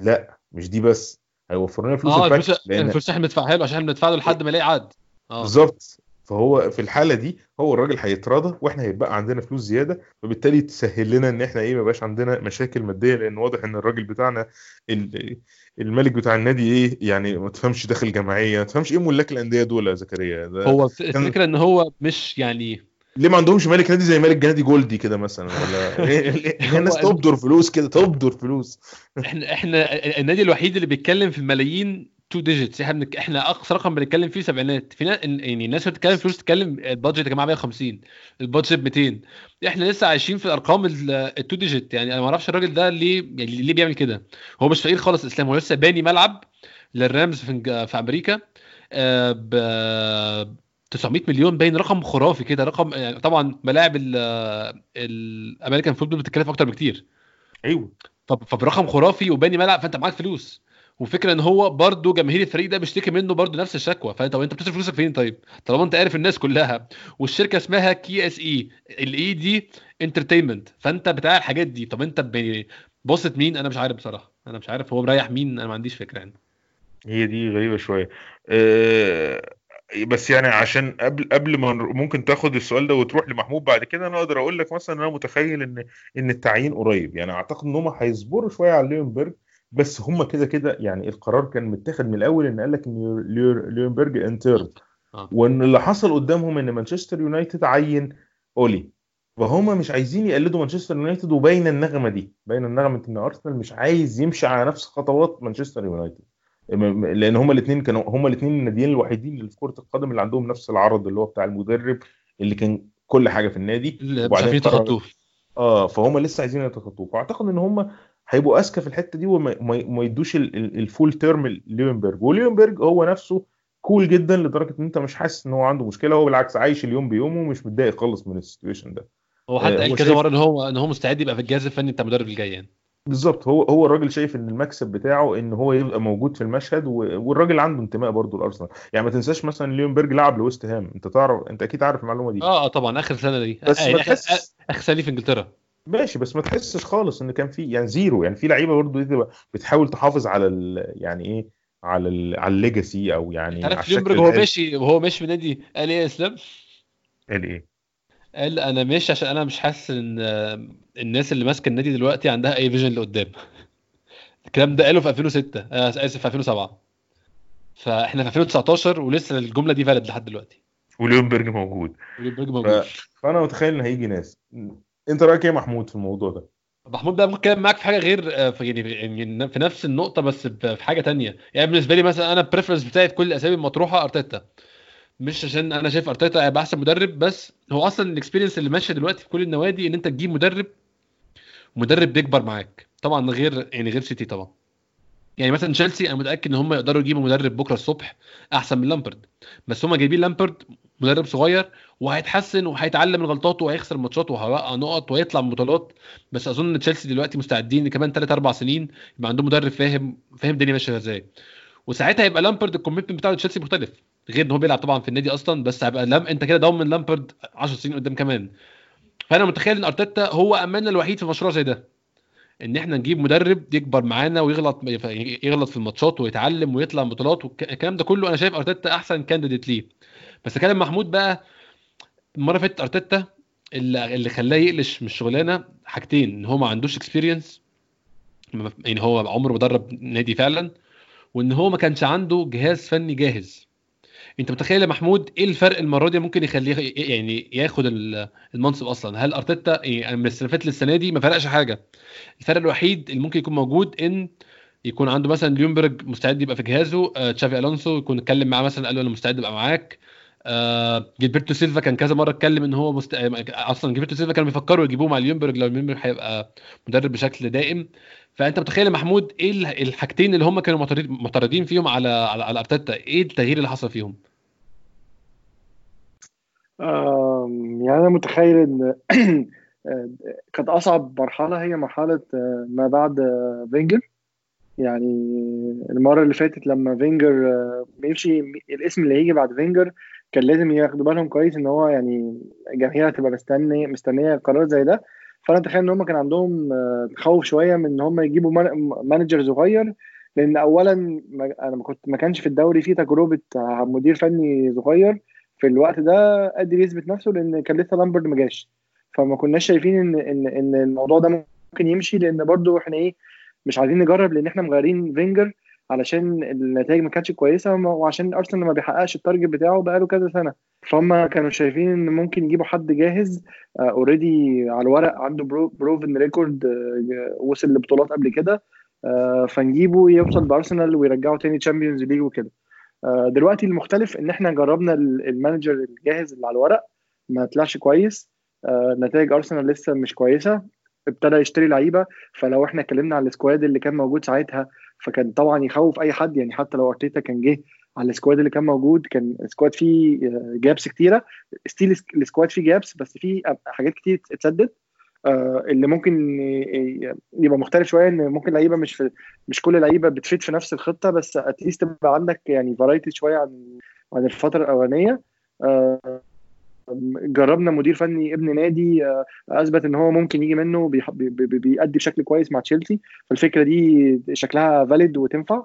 لا مش دي بس. هيوفر لنا فلوس آه الفلوس لأن الفلوس إحنا بندفعها له عشان إحنا بندفع له لحد ما يلاقي عقد. آه. بالظبط. فهو في الحالة دي هو الراجل هيتراضى وإحنا هيبقى عندنا فلوس زيادة فبالتالي تسهل لنا إن إحنا إيه ما يبقاش عندنا مشاكل مادية لأن واضح إن الراجل بتاعنا ال- الملك بتاع النادي إيه يعني ما تفهمش داخل جمعيه ما تفهمش إيه ملاك الأندية دول يا زكريا؟ هو الفكرة إن هو مش يعني ليه ما عندهمش ملك نادي زي ملك نادي جولدن كده مثلا؟ ولا *laughs* ليه- ليه الناس تبدر فلوس كده؟ تبدر فلوس. إحنا إحنا النادي الوحيد اللي بيتكلم في الملايين two digits إحنا. إحنا أقصى رقم بنتكلم فيه سبعينات. في نا... يعني الناس بتتكلم فلوس تتكلم ال budget يا جماعة 150 ال budget 200 إحنا لسه عايشين في الأرقام ال two digit يعني أنا ما أعرفش الراجل ده ليه يعني ليه بيعمل كده. هو مش فقير خالص إسلام. هو لسه باني ملعب للرامز في في أمريكا. آه، ب 900 مليون باين رقم خرافي كده رقم يعني طبعا ملاعب ال- ال American football بتتكلف أكتر بكتير. أيوه. فبرقم خرافي وباني ملعب فأنت معاك فلوس. وفكرة إن هو برضه جماهير الفريق ده بيشتكي منه برضه نفس الشكوى. فأنت طب أنت بتصرف فلوسك فين طيب؟ طالما أنت عارف الناس كلها. والشركة اسمها KSE ال ID entertainment فأنت بتاع الحاجات دي. طب أنت ب- مبسوط مين؟ أنا مش عارف بصراحة. أنا مش عارف هو مريح مين؟ أنا ما عنديش فكرة يعني. هي دي غريبة شوية. أه بس يعني عشان قبل قبل ما ممكن تاخد السؤال ده وتروح لمحمود بعد كده أنا أقدر أقول لك مثلا أنا متخيل إن إن التعيين قريب. يعني أعتقد إن هم هيصبروا شوية على ليونبرج بس هم كده كده يعني القرار كان متاخد من الأول إن قال لك إن ليو- ليونبرج interim آه. وإن اللي حصل قدامهم إن مانشستر يونايتد عين أولي. فهم مش عايزين يقلدوا مانشستر يونايتد وباين النغمة دي. باين النغمة إن أرسنال مش عايز يمشي على نفس خطوات مانشستر يونايتد. لأن هما الاثنين كانوا هما الاثنين الناديين الوحيدين اللي في كرة القدم اللي عندهم نفس العرض اللي هو بتاع المدرب اللي كان كل حاجة في النادي. وبعدين يتخطوه. آه فهم لسه عايزين يتخطوه. فأعتقد إن هم هيبقوا أذكى في الحتة دي وما ما- ما يدوش ال- ال- ال full term ليونبرج. وليونبرج هو نفسه cool جدا لدرجة إن أنت مش حاسس إن هو عنده مشكلة. هو بالعكس عايش اليوم بيومه ومش متضايق خالص من ال situation ده. هو حتى آه، قال هو كذا مرة إن هو إن هو مستعد يبقى في الجهاز الفني بتاع المدرب الجاي يعني. بالظبط. هو هو الراجل شايف إن المكسب بتاعه إن هو يبقى موجود في المشهد والراجل عنده انتماء برضه لأرسنال. يعني ما تنساش مثلا ليونبرج لعب لويست هام. أنت تعرف أنت أكيد عارف المعلومة دي. آه آه طبعا. آخر سنة دي. بس آه ما آخر تحسش آخر سنة في إنجلترا. ماشي. بس ما تحسش خالص إن كان في يعني zero. يعني في لعيبة برضه بتحاول تحافظ على ال يعني إيه على ال على ال legacy أو يعني عارف ليونبرج هو. ماشي وهو ماشي من النادي قال إيه يا اسلام؟ قال إيه؟ قال أنا ماشي عشان أنا مش حاسس إن الناس اللي ماسكة النادي دلوقتي عندها أي vision لقدام. *laughs* الكلام ده قاله في 2006 آه، آسف في 2007 فإحنا في 2019 ولسه الجملة دي valid لحد دلوقتي. وليونبرج موجود. ليونبرج ف... موجود. فأنا متخيل إن هيجي ناس. أنت رأيك إيه يا محمود في الموضوع ده؟ محمود بقى ممكن أتكلم معاك في حاجة غير آه، في يعني يعني في نفس النقطة بس ب- في حاجة تانية. يعني بالنسبة لي مثلا أنا ال preference بتاعي في كل الأسامي المطروحه أرتيتا. مش عشان أنا شايف أرتيتا هيبقى أحسن مدرب بس هو أصلا ال experience اللي ماشية دلوقتي في كل النوادي إن أنت تجيب مدرب مدرب بيكبر معاك. طبعا غير يعني غير سيتي طبعا. يعني مثلا تشيلسي أنا متأكد إن هم يقدروا يجيبوا مدرب بكرة الصبح أحسن من لامبرد. بس هم جايبين لامبرد مدرب صغير وهيتحسن وهيتعلم من غلطاته وهيخسر ماتشات وهيوقع نقط ويطلع من بطولات. بس أظن إن تشيلسي دلوقتي مستعدين كمان 3 4 سنين يبقى عندهم مدرب فاهم فاهم الدنيا ماشية إزاي. وساعتها يبقى لامبرد ال commitment بتاع تشيلسي مختلف. غير إن هو بيلعب طبعا في النادي أصلا بس هيبقى لام أنت كده ضامن لامبرد 10 سنين قدام كمان. فأنا متخيل إن أرتيتا هو أملنا الوحيد في مشروع زي ده. إن إحنا نجيب مدرب يكبر معانا ويغلط يغلط في الماتشات ويتعلم ويطلع بطولات والكلام ده كله أنا شايف أرتيتا أحسن candidate ليه. بس كلام محمود بقى المرة فاتت أرتيتا اللي اللي خلاه يقلش من الشغلانة حاجتين إن هو ما عندوش experience يعني هو عمره ما درب نادي فعلا وإن هو ما كانش عنده جهاز فني جاهز. انت متخيل يا محمود إيه الفرق المرة دي ممكن يخليه يعني ياخد ال- المنصب أصلا؟ هل ارتيتا يعني من فاتت للسنة دي ما فرقش حاجة. الفرق الوحيد اللي ممكن يكون موجود ان يكون عنده مثلا ليونبرج مستعد يبقى في جهازه آه، تشافي ألونسو يكون اتكلم معاه مثلا قال له أنا مستعد أبقى معاك. آه، جيلبرتو سيلفا كان كذا مرة اتكلم إن هو مست... آه، أصلا جيلبرتو سيلفا كانوا بيفكروا يجيبوه مع ليونبرج لو ليونبرج هيبقى مدرب بشكل دائم. فانت متخيل محمود إيه ال- الحاجتين اللي هم كانوا معترض- معترضين فيهم على على, على أرتيتا؟ إيه التغيير اللي حصل فيهم؟ يعني أنا متخيل إن آه، *clears throat* كانت أصعب مرحلة هي مرحلة آه، ما بعد آه، فينجر. يعني المرة اللي فاتت لما فينجر آه، بيمشي الاسم اللي هيجي بعد فينجر كان لازم ياخدوا بالهم كويس إن هو يعني الجماهير هتبقى مستنيه مستنية قرار زي ده. فأنا أتخيل إن هم كان عندهم آه، تخوف شوية من إن هم يجيبوا man- manager صغير. لأن اولا أنا ما كنت ما كانش في الدوري فيه تجربة آه، مدير فني صغير. في الوقت ده قادر يثبت نفسه لأن كان لسه لامبرد ما جاش. فما كناش شايفين إن إن إن الموضوع ده ممكن يمشي. لأن برضو إحنا إيه مش عايزين نجرب لأن إحنا مغيرين فينجر. علشان النتائج ما كانتش كويسة وعشان أرسنال ما بيحققش ال target بتاعه بقاله كذا سنة. فهم كانوا شايفين إن ممكن يجيبوا حد جاهز already على الورق عنده pro- proven record وصل لبطولات قبل كده آه، فنجيبه يوصل بأرسنال ويرجعه تاني Champions League وكده. آه، دلوقتي المختلف إن إحنا جربنا ال- ال manager الجاهز اللي على الورق ما طلعش كويس آه، نتائج أرسنال لسه مش كويسة ابتدى يشتري لعيبة فلو إحنا اتكلمنا على ال squad اللي كان موجود ساعتها فكان طبعا يخوف أي حد يعني حتى لو أرتيتا كان جه على ال squad اللي كان موجود كان ال squad فيه gaps كتيرة. still ال squad فيه gaps بس فيه حاجات كتير اتسدد آه، اللي ممكن ي- يبقى مختلف شوية إن ممكن لعيبة مش في مش كل لعيبة بتفيد في نفس الخطة بس at least تبقى عندك يعني variety شوية عن عن الفترة الأولانية. آه، جربنا مدير فني ابن نادي آه، اثبت ان هو ممكن يجي منه بيأدي بشكل كويس مع تشيلسي. فالفكرة دي شكلها فاليد وتنفع.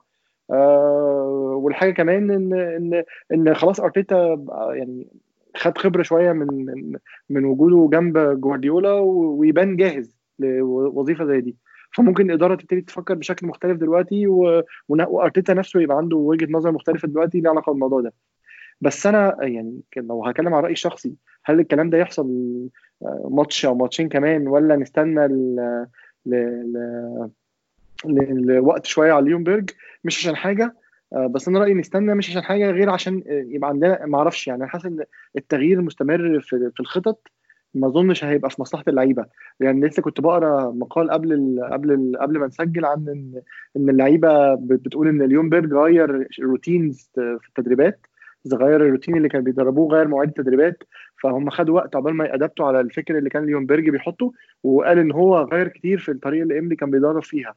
آه، والحاجة كمان ان ان إن خلاص أرتيتا بقى يعني خد خبرة شوية من من من وجوده جنب جوارديولا ويبان جاهز لوظيفه زي دي. فممكن الإدارة تبتدي تفكر بشكل مختلف دلوقتي وأرتيتا نفسه يبقى عنده وجهة نظر مختلفة دلوقتي ليها علاقة بالموضوع ده. بس أنا يعني لو هتكلم عن رايي الشخصي هل الكلام ده يحصل آه، ماتش أو ماتشين كمان ولا نستنى ل... ل- لوقت شوية على ليونبرج؟ مش عشان حاجة آه، بس أنا رأيي نستنى مش عشان حاجة غير عشان آه، يبقى عندنا ما أعرفش يعني أنا حاسس إن التغيير المستمر في في الخطط ما أظنش هيبقى في مصلحة اللعيبة. يعني لسه كنت بقرأ مقال قبل ال قبل ال قبل ما نسجل عن إن إن اللعيبة بت- بتقول إن ليونبرج غير routines في التدريبات. غير الروتين اللي كانوا بيدربوه غير مواعيد التدريبات فهم خدوا وقت عقبال ما ي adapt وا على الفكر اللي كان ليونبرج بيحطه وقال إن هو غير كتير في الطريقة اللي إمري كان بيدرب فيها.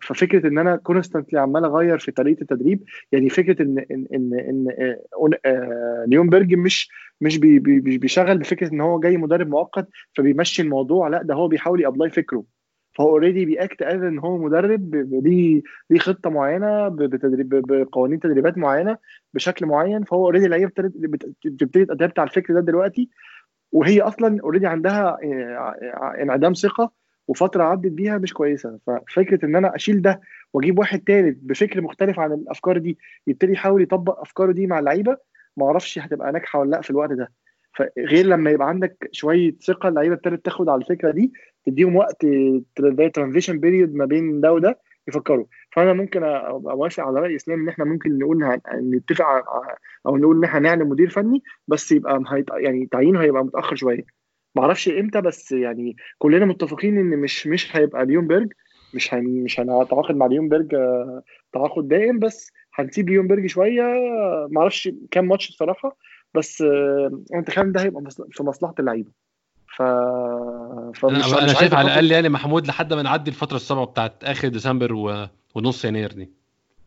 ففكرة إن أنا constantly عمال أغير في طريقة التدريب يعني فكرة إن إن إن, إن آه، آه، ليونبرج مش مش بي بي- بيشغل بفكره إن هو جاي مدرب مؤقت فبيمشي الموضوع لأ ده هو بيحاول ي apply فكره. فهو already بي act as إن هو مدرب ليه ليه خطة معينة بتدريب بقوانين تدريبات معينة بشكل معين فهو already اللعيبه بتبتدي ت adapt على الفكر ده دلوقتي وهي أصلا already عندها آه، انعدام ثقة وفترة عدت بيها مش كويسة. ففكرة إن أنا أشيل ده وأجيب واحد تالت بفكر مختلف عن الأفكار دي يبتدي يحاول يطبق أفكاره دي مع اللعيبة ما أعرفش هتبقى ناجحة ولا لأ في الوقت ده. فغير لما يبقى عندك شوية ثقة اللعيبة ابتدت تاخد على الفكرة دي تديهم وقت زي transition period ما بين ده وده يفكروا. فأنا ممكن ابقى موافق على رأي إسلام إن إحنا ممكن نقول نتفق أو نقول إن إحنا هنعلن مدير فني بس يبقى. يعني تعيينه هيبقى متأخر شوية. معرفش إمتى بس يعني كلنا متفقين إن مش مش هيبقى ليونبرج مش هن مش هنتعاقد مع ليونبرج آه، تعاقد دائم بس هنسيب ليونبرج شوية. معرفش كام ماتش الصراحه بس آه، أنا متخيل ده هيبقى في مصلحة اللعيبة. ف فمش أنا شايف على الأقل يعني محمود لحد ما نعدي الفترة الصعبه بتاعت آخر ديسمبر و... ونص يناير دي.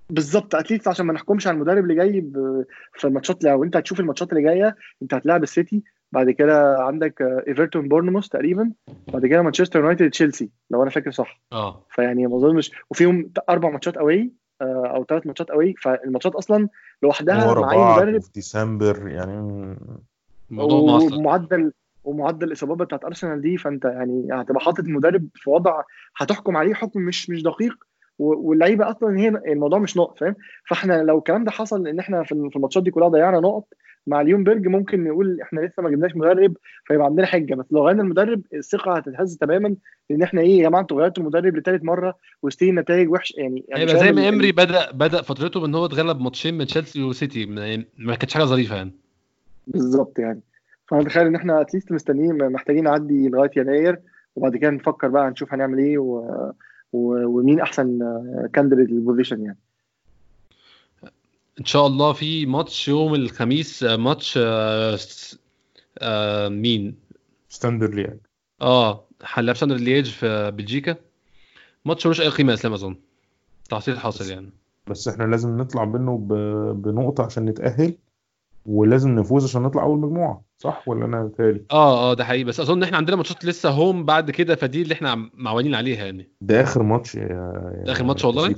بالظبط at least عشان ما نحكمش على المدرب اللي جاي ب- في الماتشات لو أنت هتشوف الماتشات اللي جاية أنت هتلاعب السيتي بعد كده عندك آه، إيفرتون بورنموث تقريبا بعد كده مانشستر يونايتد تشيلسي لو أنا فاكر صح. آه. فيعني ما أظنش وفيهم أربع ماتشات away أو ثلاث ماتشات away فالماتشات أصلا لوحدها مع أي مدرب في ديسمبر يعني الموضوع معصلك ومعدل الإصابات بتاعت أرسنال دي فأنت يعني هتبقى حاطط المدرب في وضع هتحكم عليه حكم مش مش دقيق واللعيبة أصلا هي الموضوع مش نقط فاهم؟ فإحنا لو الكلام ده حصل إن إحنا في الماتشات دي كلها ضيعنا نقط مع ليونبرج ممكن نقول إحنا لسه ما جبناش مدرب فيبقى عندنا حجة بس لو غيرنا المدرب الثقة هتتهز تماما لأن إحنا إيه يا جماعة أنتوا غيرتوا المدرب لثالث مرة و still نتائج وحشة يعني يعني هيبقى زي ما ال- إمري بدأ بدأ فترته بإن هو اتغلب ماتشين من تشيلسي وسيتي ما ما كانتش حاجة ظريفة يعني. بالظبط يعني. فأنا متخيل إن إحنا at least مستنيين محتاجين نعدي لغاية يناير وبعد كده نفكر بقى نشوف هنعمل إيه و... و... ومين أحسن candidate لل position يعني. إن شاء الله في ماتش يوم الخميس ماتش آه، آه، مين؟ ستاندر لياج آه هنلعب ستاندر لياج في بلجيكا. ماتش ملوش أي قيمة يا إسلام أظن. تحصيل حاصل يعني. بس إحنا لازم نطلع منه ب- بنقطة عشان نتأهل. ولازم نفوز عشان نطلع أول مجموعة صح ولا إحنا تاني؟ آه آه ده حقيقي. بس أظن إحنا عندنا ماتشات لسه home بعد كده فدي اللي إحنا معولين عليها يعني. ده آخر ماتش يا ده آخر ماتش والله؟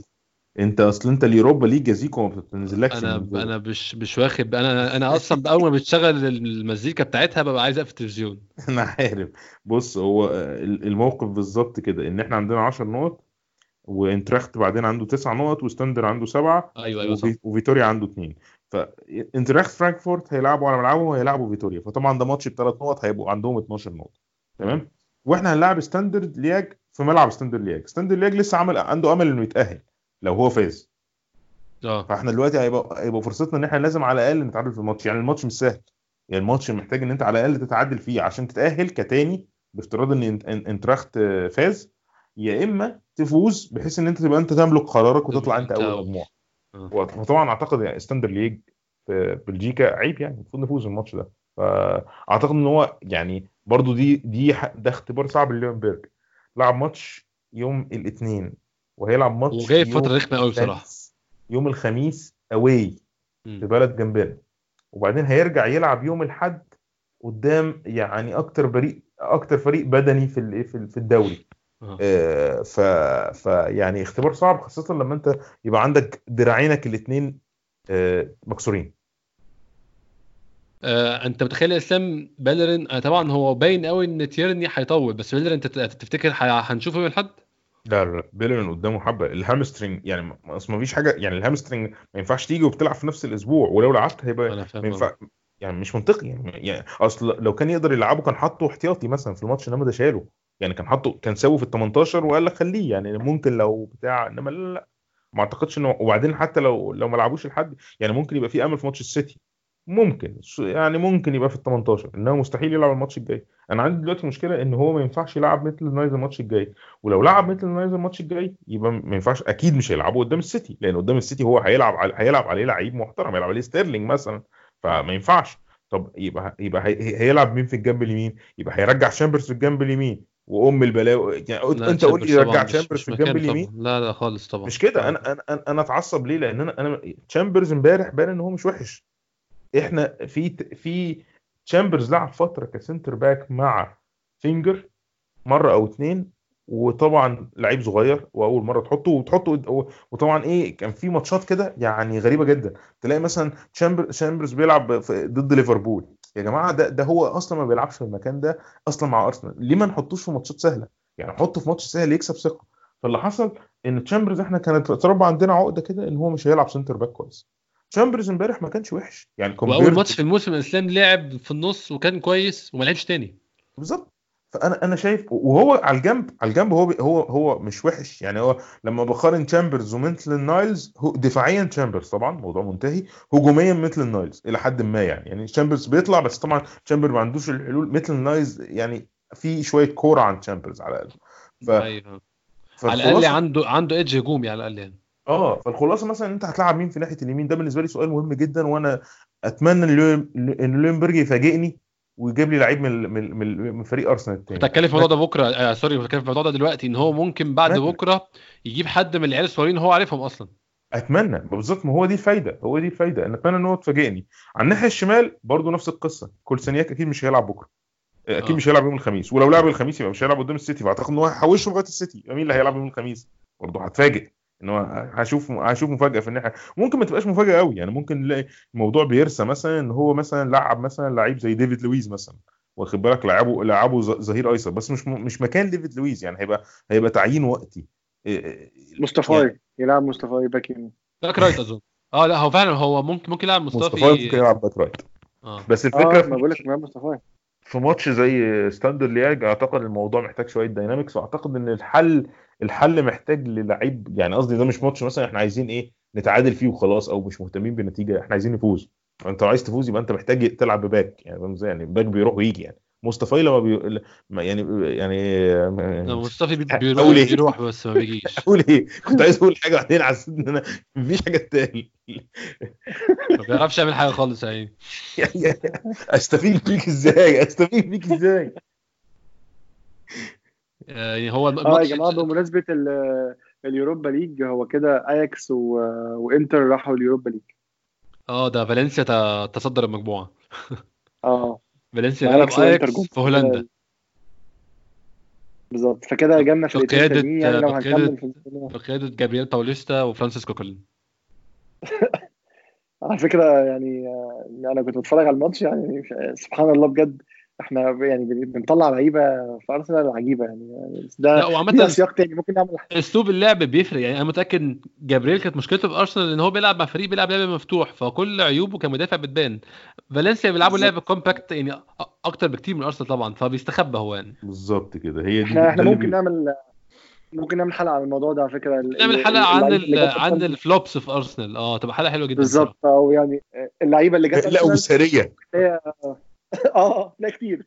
أنت أصل أنت اليوروبا ليج يا زيكو ما بتنزلكش أنا. أنا مش مش واخد أنا أنا أصلا اول ما بتشغل المزيكا بتاعتها ببقى عايز أقفل التلفزيون. *laughs* أنا عارف. بص هو ال- الموقف بالظبط كده إن إحنا عندنا 10 نقط وآينتراخت بعدين عنده 9 نقط وستاندر عنده 7 أيوه أيوه صح. وفي- وفيتوريا عنده 2 فآينتراخت فرانكفورت هيلعبوا على ملعبهم وهيلعبوا فيتوريا فطبعا ده ماتش بثلاث نقط هيبقوا عندهم 12 نقطة تمام وإحنا هنلعب ستاندرد لياج في ملعب ستاندرد لياج ستاندرد لياج لسه عامل عنده أمل إنه يتأهل لو هو فاز آه فاحنا دلوقتي هيبقى هيبقى فرصتنا إن إحنا لازم على الأقل نتعادل في الماتش يعني الماتش مش سهل يعني الماتش محتاج إن أنت على الأقل تتعادل فيه عشان تتأهل كتاني بافتراض إن انت- ان- آينتراخت فاز يا إما تفوز بحيث إن أنت تبقى أنت تملك قرارك وتطلع أنت أول. مجموعة. وطبعا أعتقد يعني ستاندر لياج في بلجيكا عيب يعني المفروض نفوز الماتش ده. فأعتقد إن هو يعني برضو دي دي ده اختبار صعب لليونبرج لعب ماتش يوم الاثنين وهيلعب ماتش وجاي في فترة رخمة قوي بصراحة. يوم الخميس away. في بلد جنبنا. وبعدين هيرجع يلعب يوم الأحد قدام يعني أكتر فريق أكتر فريق بدني في في الدوري. آه. آه، ف ف يعني اختبار صعب خاصة لما انت يبقى عندك دراعينك الاثنين مكسورين. آه، انت متخيل يا اسلام بيلرين آه، طبعا هو باين قوي إن تيرني هيطول بس بيلرين انت تفتكر هنشوفه يوم الاحد؟ لا لا بيلرين قدامه حبة. ال hamstring يعني ما- أصل ما فيش حاجة يعني ال hamstring ما ينفعش تيجي وبتلعب في نفس الأسبوع ولو لعبت هيبقى ما ينفع يعني مش منطقي يعني, يعني أصل لو كان يقدر يلعبه كان حطه احتياطي مثلا في الماتش إنما ده شاله يعني كان حطه كان ساوى في ال 18 وقال لك خليه يعني ممكن لو بتاع إنما لا لا ما أعتقدش إنه وبعدين حتى لو لو ما لعبوش لحد يعني ممكن يبقى في أمل في ماتش السيتي. ممكن يعني ممكن يبقى في ال 18 انما مستحيل يلعب الماتش الجاي. أنا عندي دلوقتي مشكلة إن هو ما ينفعش يلعب ميتلاند نايلز الماتش الجاي. ولو لعب ميتلاند نايلز الماتش الجاي يبقى ما ينفعش أكيد مش هيلعبه قدام السيتي لأن قدام السيتي هو هيلعب على هيلعب عليه لعيب محترم هيلعب عليه ستيرلينج مثلا فما ينفعش. طب يبقى يبقى هي- هيلعب مين في الجنب اليمين؟ يبقى هيرجع شامبرز في الجنب اليمين. وأم البلاوي. يعني لا، أنت قول لي تشامبرز طبعاً يرجع مش- شامبرز مش في الجنب اليمين. لا لا خالص طبعا. مش كده؟ أنا أنا أنا أتعصب ليه؟ لأن أنا أنا تشامبرز امبارح بان إن هو مش وحش. إحنا في في تشامبرز لعب فترة ك centre back مع فينجر مرة أو اتنين وطبعا لعيب صغير وأول مرة تحطه وتحطه وطبعا إيه كان في ماتشات كده يعني غريبة جدا. تلاقي مثلا تشامبر تشامبرز بيلعب ضد ليفربول. يا جماعة ده ده هو أصلا ما بيلعبش في المكان ده أصلا مع أرسنال. ليه ما نحطوش في ماتشات سهلة؟ يعني حطه في ماتش سهل يكسب ثقة. فاللي حصل إن تشامبرز إحنا كانت اتربى عندنا عقدة كده إن هو مش هيلعب centre back كويس. تشامبرز إمبارح ما كانش وحش. يعني وأول ماتش في الموسم الاسلام لعب في النص وكان كويس وما لعبش تاني. بالظبط. فانا أنا شايف وهو على الجنب على الجنب هو هو هو مش وحش. يعني هو لما بقارن تشامبرز وميتلاند نايلز هو دفاعيا تشامبرز طبعا موضوع منتهي. هجوميا ميتلاند نايلز إلى حد ما يعني. يعني تشامبرز بيطلع بس طبعا تشامبرز ما عندوش الحلول. ميتلاند نايلز يعني في شوية كورة عن تشامبرز على الأقل. ف... أيوه. على الأقل عنده عنده edge هجومي على الأقل يعني. آه فالخلاصة مثلا أنت هتلعب مين في ناحية اليمين ده بالنسبة لي سؤال مهم جدا وأنا أتمنى إن لوينبرج يفاجئني. ويجيب لي لعيب من من من من فريق أرسنال التاني. كنت هتكلم في الموضوع ده بكرة آه sorry كنت هتكلم في الموضوع ده دلوقتي إن هو ممكن بعد ماشي. بكرة يجيب حد من العيال الصغيرين هو عارفهم أصلا. أتمنى. بالظبط ما هو دي الفايده هو دي الفايده أنا أتمنى إن هو تفاجئني على الناحية الشمال برضو نفس القصة. كولسانياك أكيد مش هيلعب بكرة. أكيد آه. مش هيلعب يوم الخميس. ولو لعب الخميس يبقى مش هيلعب قدام السيتي. فأعتقد إن هو هيحوشه لغاية السيتي. مين اللي هيلعب يوم الخميس. برضه هتفاجئ. إن هو هشوف هشوف مفاجأة في الناحية. ممكن ما تبقاش مفاجأة قوي يعني ممكن نلاقي الموضوع بيرسى مثلا إن هو مثلا لعب مثلا لعيب زي ديفيد لويز مثلا واخد بالك؟ لعبه لعبه ظهير أيسر بس مش مش مكان ديفيد لويز يعني هيبقى هيبقى تعيين وقتي. إيه- يعني مصطفي يلعب مصطفي back يمين. back right أظن. آه لا هو فعلا هو ممكن ممكن يلعب مصطفي مصطفى ممكن يلعب back right. آه. بس آه الفكرة ما في بقول لك مصطفي في ماتش زي ستاندر لياج أعتقد الموضوع محتاج شوية dynamics وأعتقد إن الحل الحل محتاج للعيب يعني قصدي ده مش ماتش مثلا إحنا عايزين إيه نتعادل فيه وخلاص أو مش مهتمين بالنتيجة إحنا عايزين نفوز. فانت لو عايز تفوز يبقى أنت محتاج تلعب ب back يعني فاهم إزاي؟ يعني back بيروح ويجي يعني. مصطفى لما بي... يعني يعني أقول بيروح إيه؟ بيروح بس ما بيجيش. *laughs* أقول إيه؟ كنت عايز أقول حاجة بعدين حسيت إن أنا مفيش حاجة تاني. ما بيعرفش يعمل حاجة خالص يعني *laughs* أستفيد بيك إزاي؟ أستفيد بيك إزاي؟ *laughs* يعني هو آه يا جماعة بمناسبة ال- ال Europa League هو كده اياكس و... وإنتر راحوا ال Europa League. آه ده فالنسيا تصدر المجموعة. آه. فالنسيا غلب اياكس. في هولندا. بالظبط. فكده جالنا فرقتين بقيادة- تانيين يعني لو بقيادة- في. بقياده جابرييل باوليستا وفرانسيس كوكلين *laughs* على فكرة يعني آه، أنا كنت بتفرج على الماتش يعني سبحان الله بجد. إحنا يعني بن- بنطلع لعيبة في أرسنال عجيبة يعني. ده لا وعامة ليها سياق تاني ممكن نعمل أسلوب اللعب بيفرق. يعني أنا متأكد جابرييل كانت مشكلته في أرسنال إن هو بيلعب مع فريق بيلعب لعب مفتوح فكل عيوبه كمدافع بتبان. فالنسيا بيلعبوا. لعب compact يعني أ- أكتر بكتير من أرسنال طبعا فبيستخبى هو يعني. بالظبط كده. هي دي إحنا إحنا ممكن نعمل ممكن نعمل حلقة عن الموضوع ده على فكرة. نعمل حلقة عن عن. ال flops في أرسنال. آه تبقى حلقة حلوة جدا. بالظبط. أو يعني اللعيبة اللي جت لا وسريه *laughs* آه لا كتير.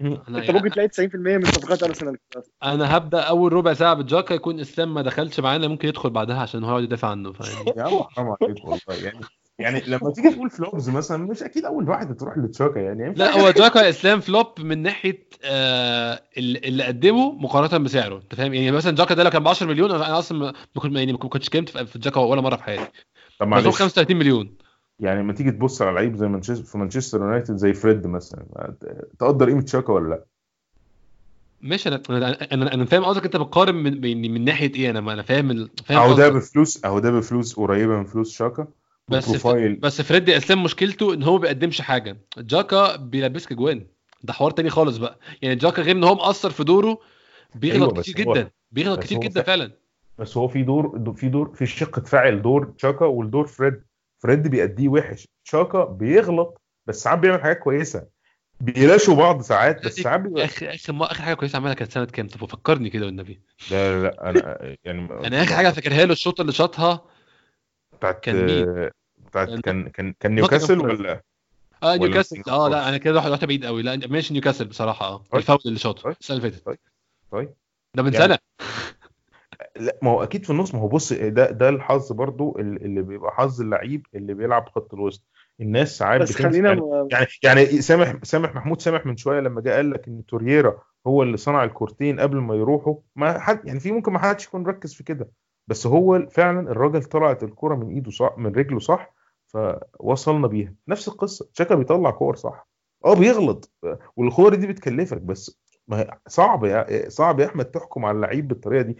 انت ممكن تلاقي 90% من صفقات أرسنال. أنا هبدأ أول ربع ساعة بجاكا يكون إسلام ما دخلش معانا ممكن يدخل بعدها عشان هو يقعد يدافع عنه فيعني *laughs* يا حرام عليك والله. يعني يعني لما تيجي تقول فلوبز مثلا مش أكيد أول واحد تروح لتشاكا يعني. لا هو جاكا إسلام فلوب من ناحية آه اللي قدمه مقارنة بسعره أنت فاهم؟ يعني مثلا جاكا ده لو كان ب 10 مليون أنا أصلا ما كنت يعني ما كنتش كلمت في جاكا ولا مرة في حياتي. طب بس هو معلش 35 مليون. يعني لما تيجي تبص على لعيب زي مانشستر في مانشستر يونايتد زي فريد مثلا تقدر قيمة شاكا ولا لأ؟ ماشي أنا أنا أنا, فاهم قصدك أنت بتقارن من من, من ناحية إيه؟ أنا أنا فاهم فاهم أهو ده. بفلوس أهو ده بفلوس قريبة من فلوس شاكا بس profile. بس فريد يا إسلام مشكلته إن هو ما بيقدمش حاجة. جاكا بيلبسك جوان. ده حوار تاني خالص بقى. يعني جاكا غير إن هو مقصر في دوره بيغلط أيوة، كتير هو- جدا. بيغلط كتير جدا فعلا- بس هو في دور في دور في شق دفاعي لدور شاكا والدور فريد. فريد بيأديه وحش. شاكا بيغلط بس ساعات بيعمل حاجات كويسة. بيلاشوا بعض ساعات بس ساعات بيبقى اخر اخر ما اخر حاجة كويسة عملها كانت سنة كام؟ طب فكرني كده والنبي لا لا لا أنا يعني أنا آخر حاجة فاكرها له الشوط اللي شاطها بتاعت كان مين؟ بتاعت كان- كان كان كان نيوكاسل ولا آه نيوكاسل. آه؟ لا أنا كده رحت بعيد قوي. لا ماشي نيوكاسل بصراحة. آه طيب. الفاول اللي شاطه طيب. السنة اللي فاتت. طيب ده من يعني- سنة. لا ما هو أكيد في النص. ما هو بص ده ده الحظ برضو اللي بيبقى حظ اللعيب اللي بيلعب خط الوسط. الناس ساعات بس خلينا يعني م- يعني يعني سامح سامح محمود سامح من شوية لما جه قال لك إن تورييرا هو اللي صنع الكورتين قبل ما يروحوا. ما حد يعني في ممكن ما حدش يكون مركز في كده بس هو فعلا الراجل طلعت الكرة من إيده صح من رجله صح فوصلنا بيها. نفس القصة. شاكا بيطلع كور صح. آه بيغلط. والكور دي بتكلفك بس ما صعب يا صعب يا أحمد تحكم على اللعيب بالطريقة دي.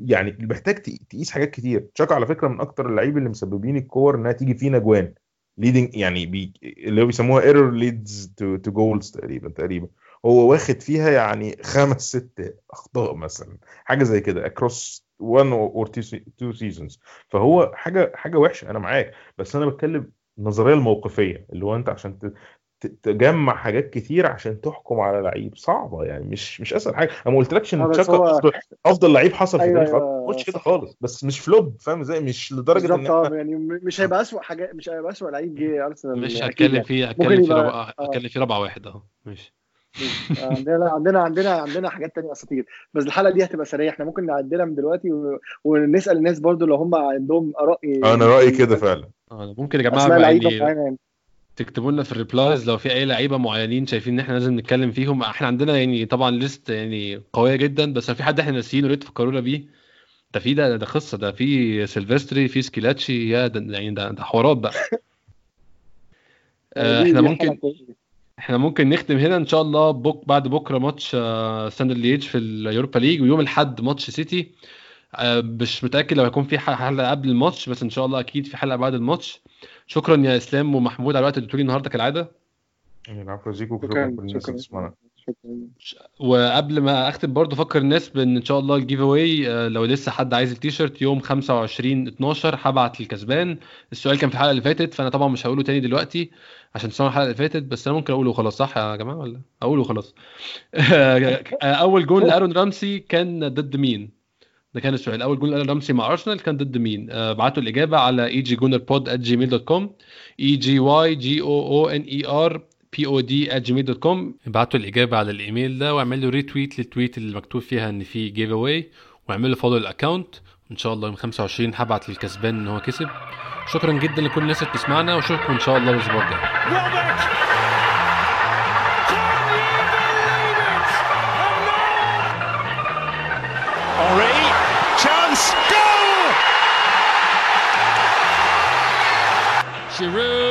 يعني محتاج تق- تقيس حاجات كتير. شاكا على فكرة من أكتر اللعيبه اللي مسببين الكور إنها تيجي فينا جوان leading يعني بي اللي هو بيسموها error leads to to goals تقريبا تقريبا. هو واخد فيها يعني خمس ست أخطاء مثلا. حاجة زي كده across 1 or 2 seasons فهو حاجة حاجة وحشة أنا معاك. بس أنا بتكلم النظريه الموقفية اللي هو أنت عشان تجمع حاجات كتير عشان تحكم على لعيب. صعبة يعني مش مش أسهل حاجة. أنا ما قلتلكش آه، ان تشاكا هو- أفضل لعيب حصل في أيوة، تاريخ أيوة، كده. خالص. بس مش فلوب فاهم إزاي؟ مش لدرجة إن بالظبط آه إحنا يعني م- مش هيبقى اسوء حاجة مش هيبقى اسوء لعيب جه أرسنال مش هتكلم يعني. فيه ممكن هتكلم في يبقى- رابع آه. هتكلم في رابع واحد أهو. ماشي. آه، عندنا عندنا عندنا عندنا حاجات تانية أساطير. بس الحلقة دي هتبقى سريعة. إحنا ممكن نعدلها من دلوقتي و... ونسأل الناس برضو لو هم عندهم آراء أنا رأيي كده فعلا. آه، ممكن يا جماعة تكتبوا لنا في ال replies لو في أي لعيبة معينين شايفين إن إحنا لازم نتكلم فيهم. إحنا عندنا يعني طبعا list يعني قوية جدا بس لو في حد إحنا ناسيينه يا ريت تفكرونا بيه. ده في ده ده قصة ده في سيلفستري في سكيلاتشي يا ده يعني ده, ده حوارات بقى. آه، إحنا ممكن. إحنا ممكن نختم هنا إن شاء الله. بك بعد بكرة ماتش آه، Standard Liège في ال Europa League ويوم الأحد ماتش سيتي. آه، مش متأكد لو هيكون في حلقة قبل الماتش بس إن شاء الله أكيد في حلقة بعد الماتش. شكرا يا إسلام ومحمود على الوقت اللي اديتوا لي النهارده كالعادة. يعني العفو يا زيكو شكرا شكرا. وقبل ما أختم برضو فكر الناس بإن إن شاء الله ال giveaway لو لسه حد عايز التيشيرت يوم 25 12 هبعت للكسبان. السؤال كان في الحلقة اللي فاتت فأنا طبعا مش هقوله تاني دلوقتي عشان تسمعوا الحلقة اللي فاتت بس أنا ممكن أقوله وخلاص صح يا جماعة ولا؟ أقوله وخلاص. *laughs* أول جول لأرون رامسي كان ضد مين؟ ده كان السؤال اول جول لارون رامسي مع أرسنال كان ضد مين؟ آه، ابعتوا الإجابة على EGY Gooner Pod Gmail dot com E G Y G O O N E R P O D Gmail dot com ابعتوا الإجابة على الإيميل ده واعملوا retweet لل tweet اللي مكتوب فيها إن في giveaway واعملوا follow ال account إن شاء الله يوم 25 هبعت للكسبان إن هو كسب. شكرا جدا لكل الناس اللي بتسمعنا واشوفكم إن شاء الله الأسبوع الجاي. Giroud.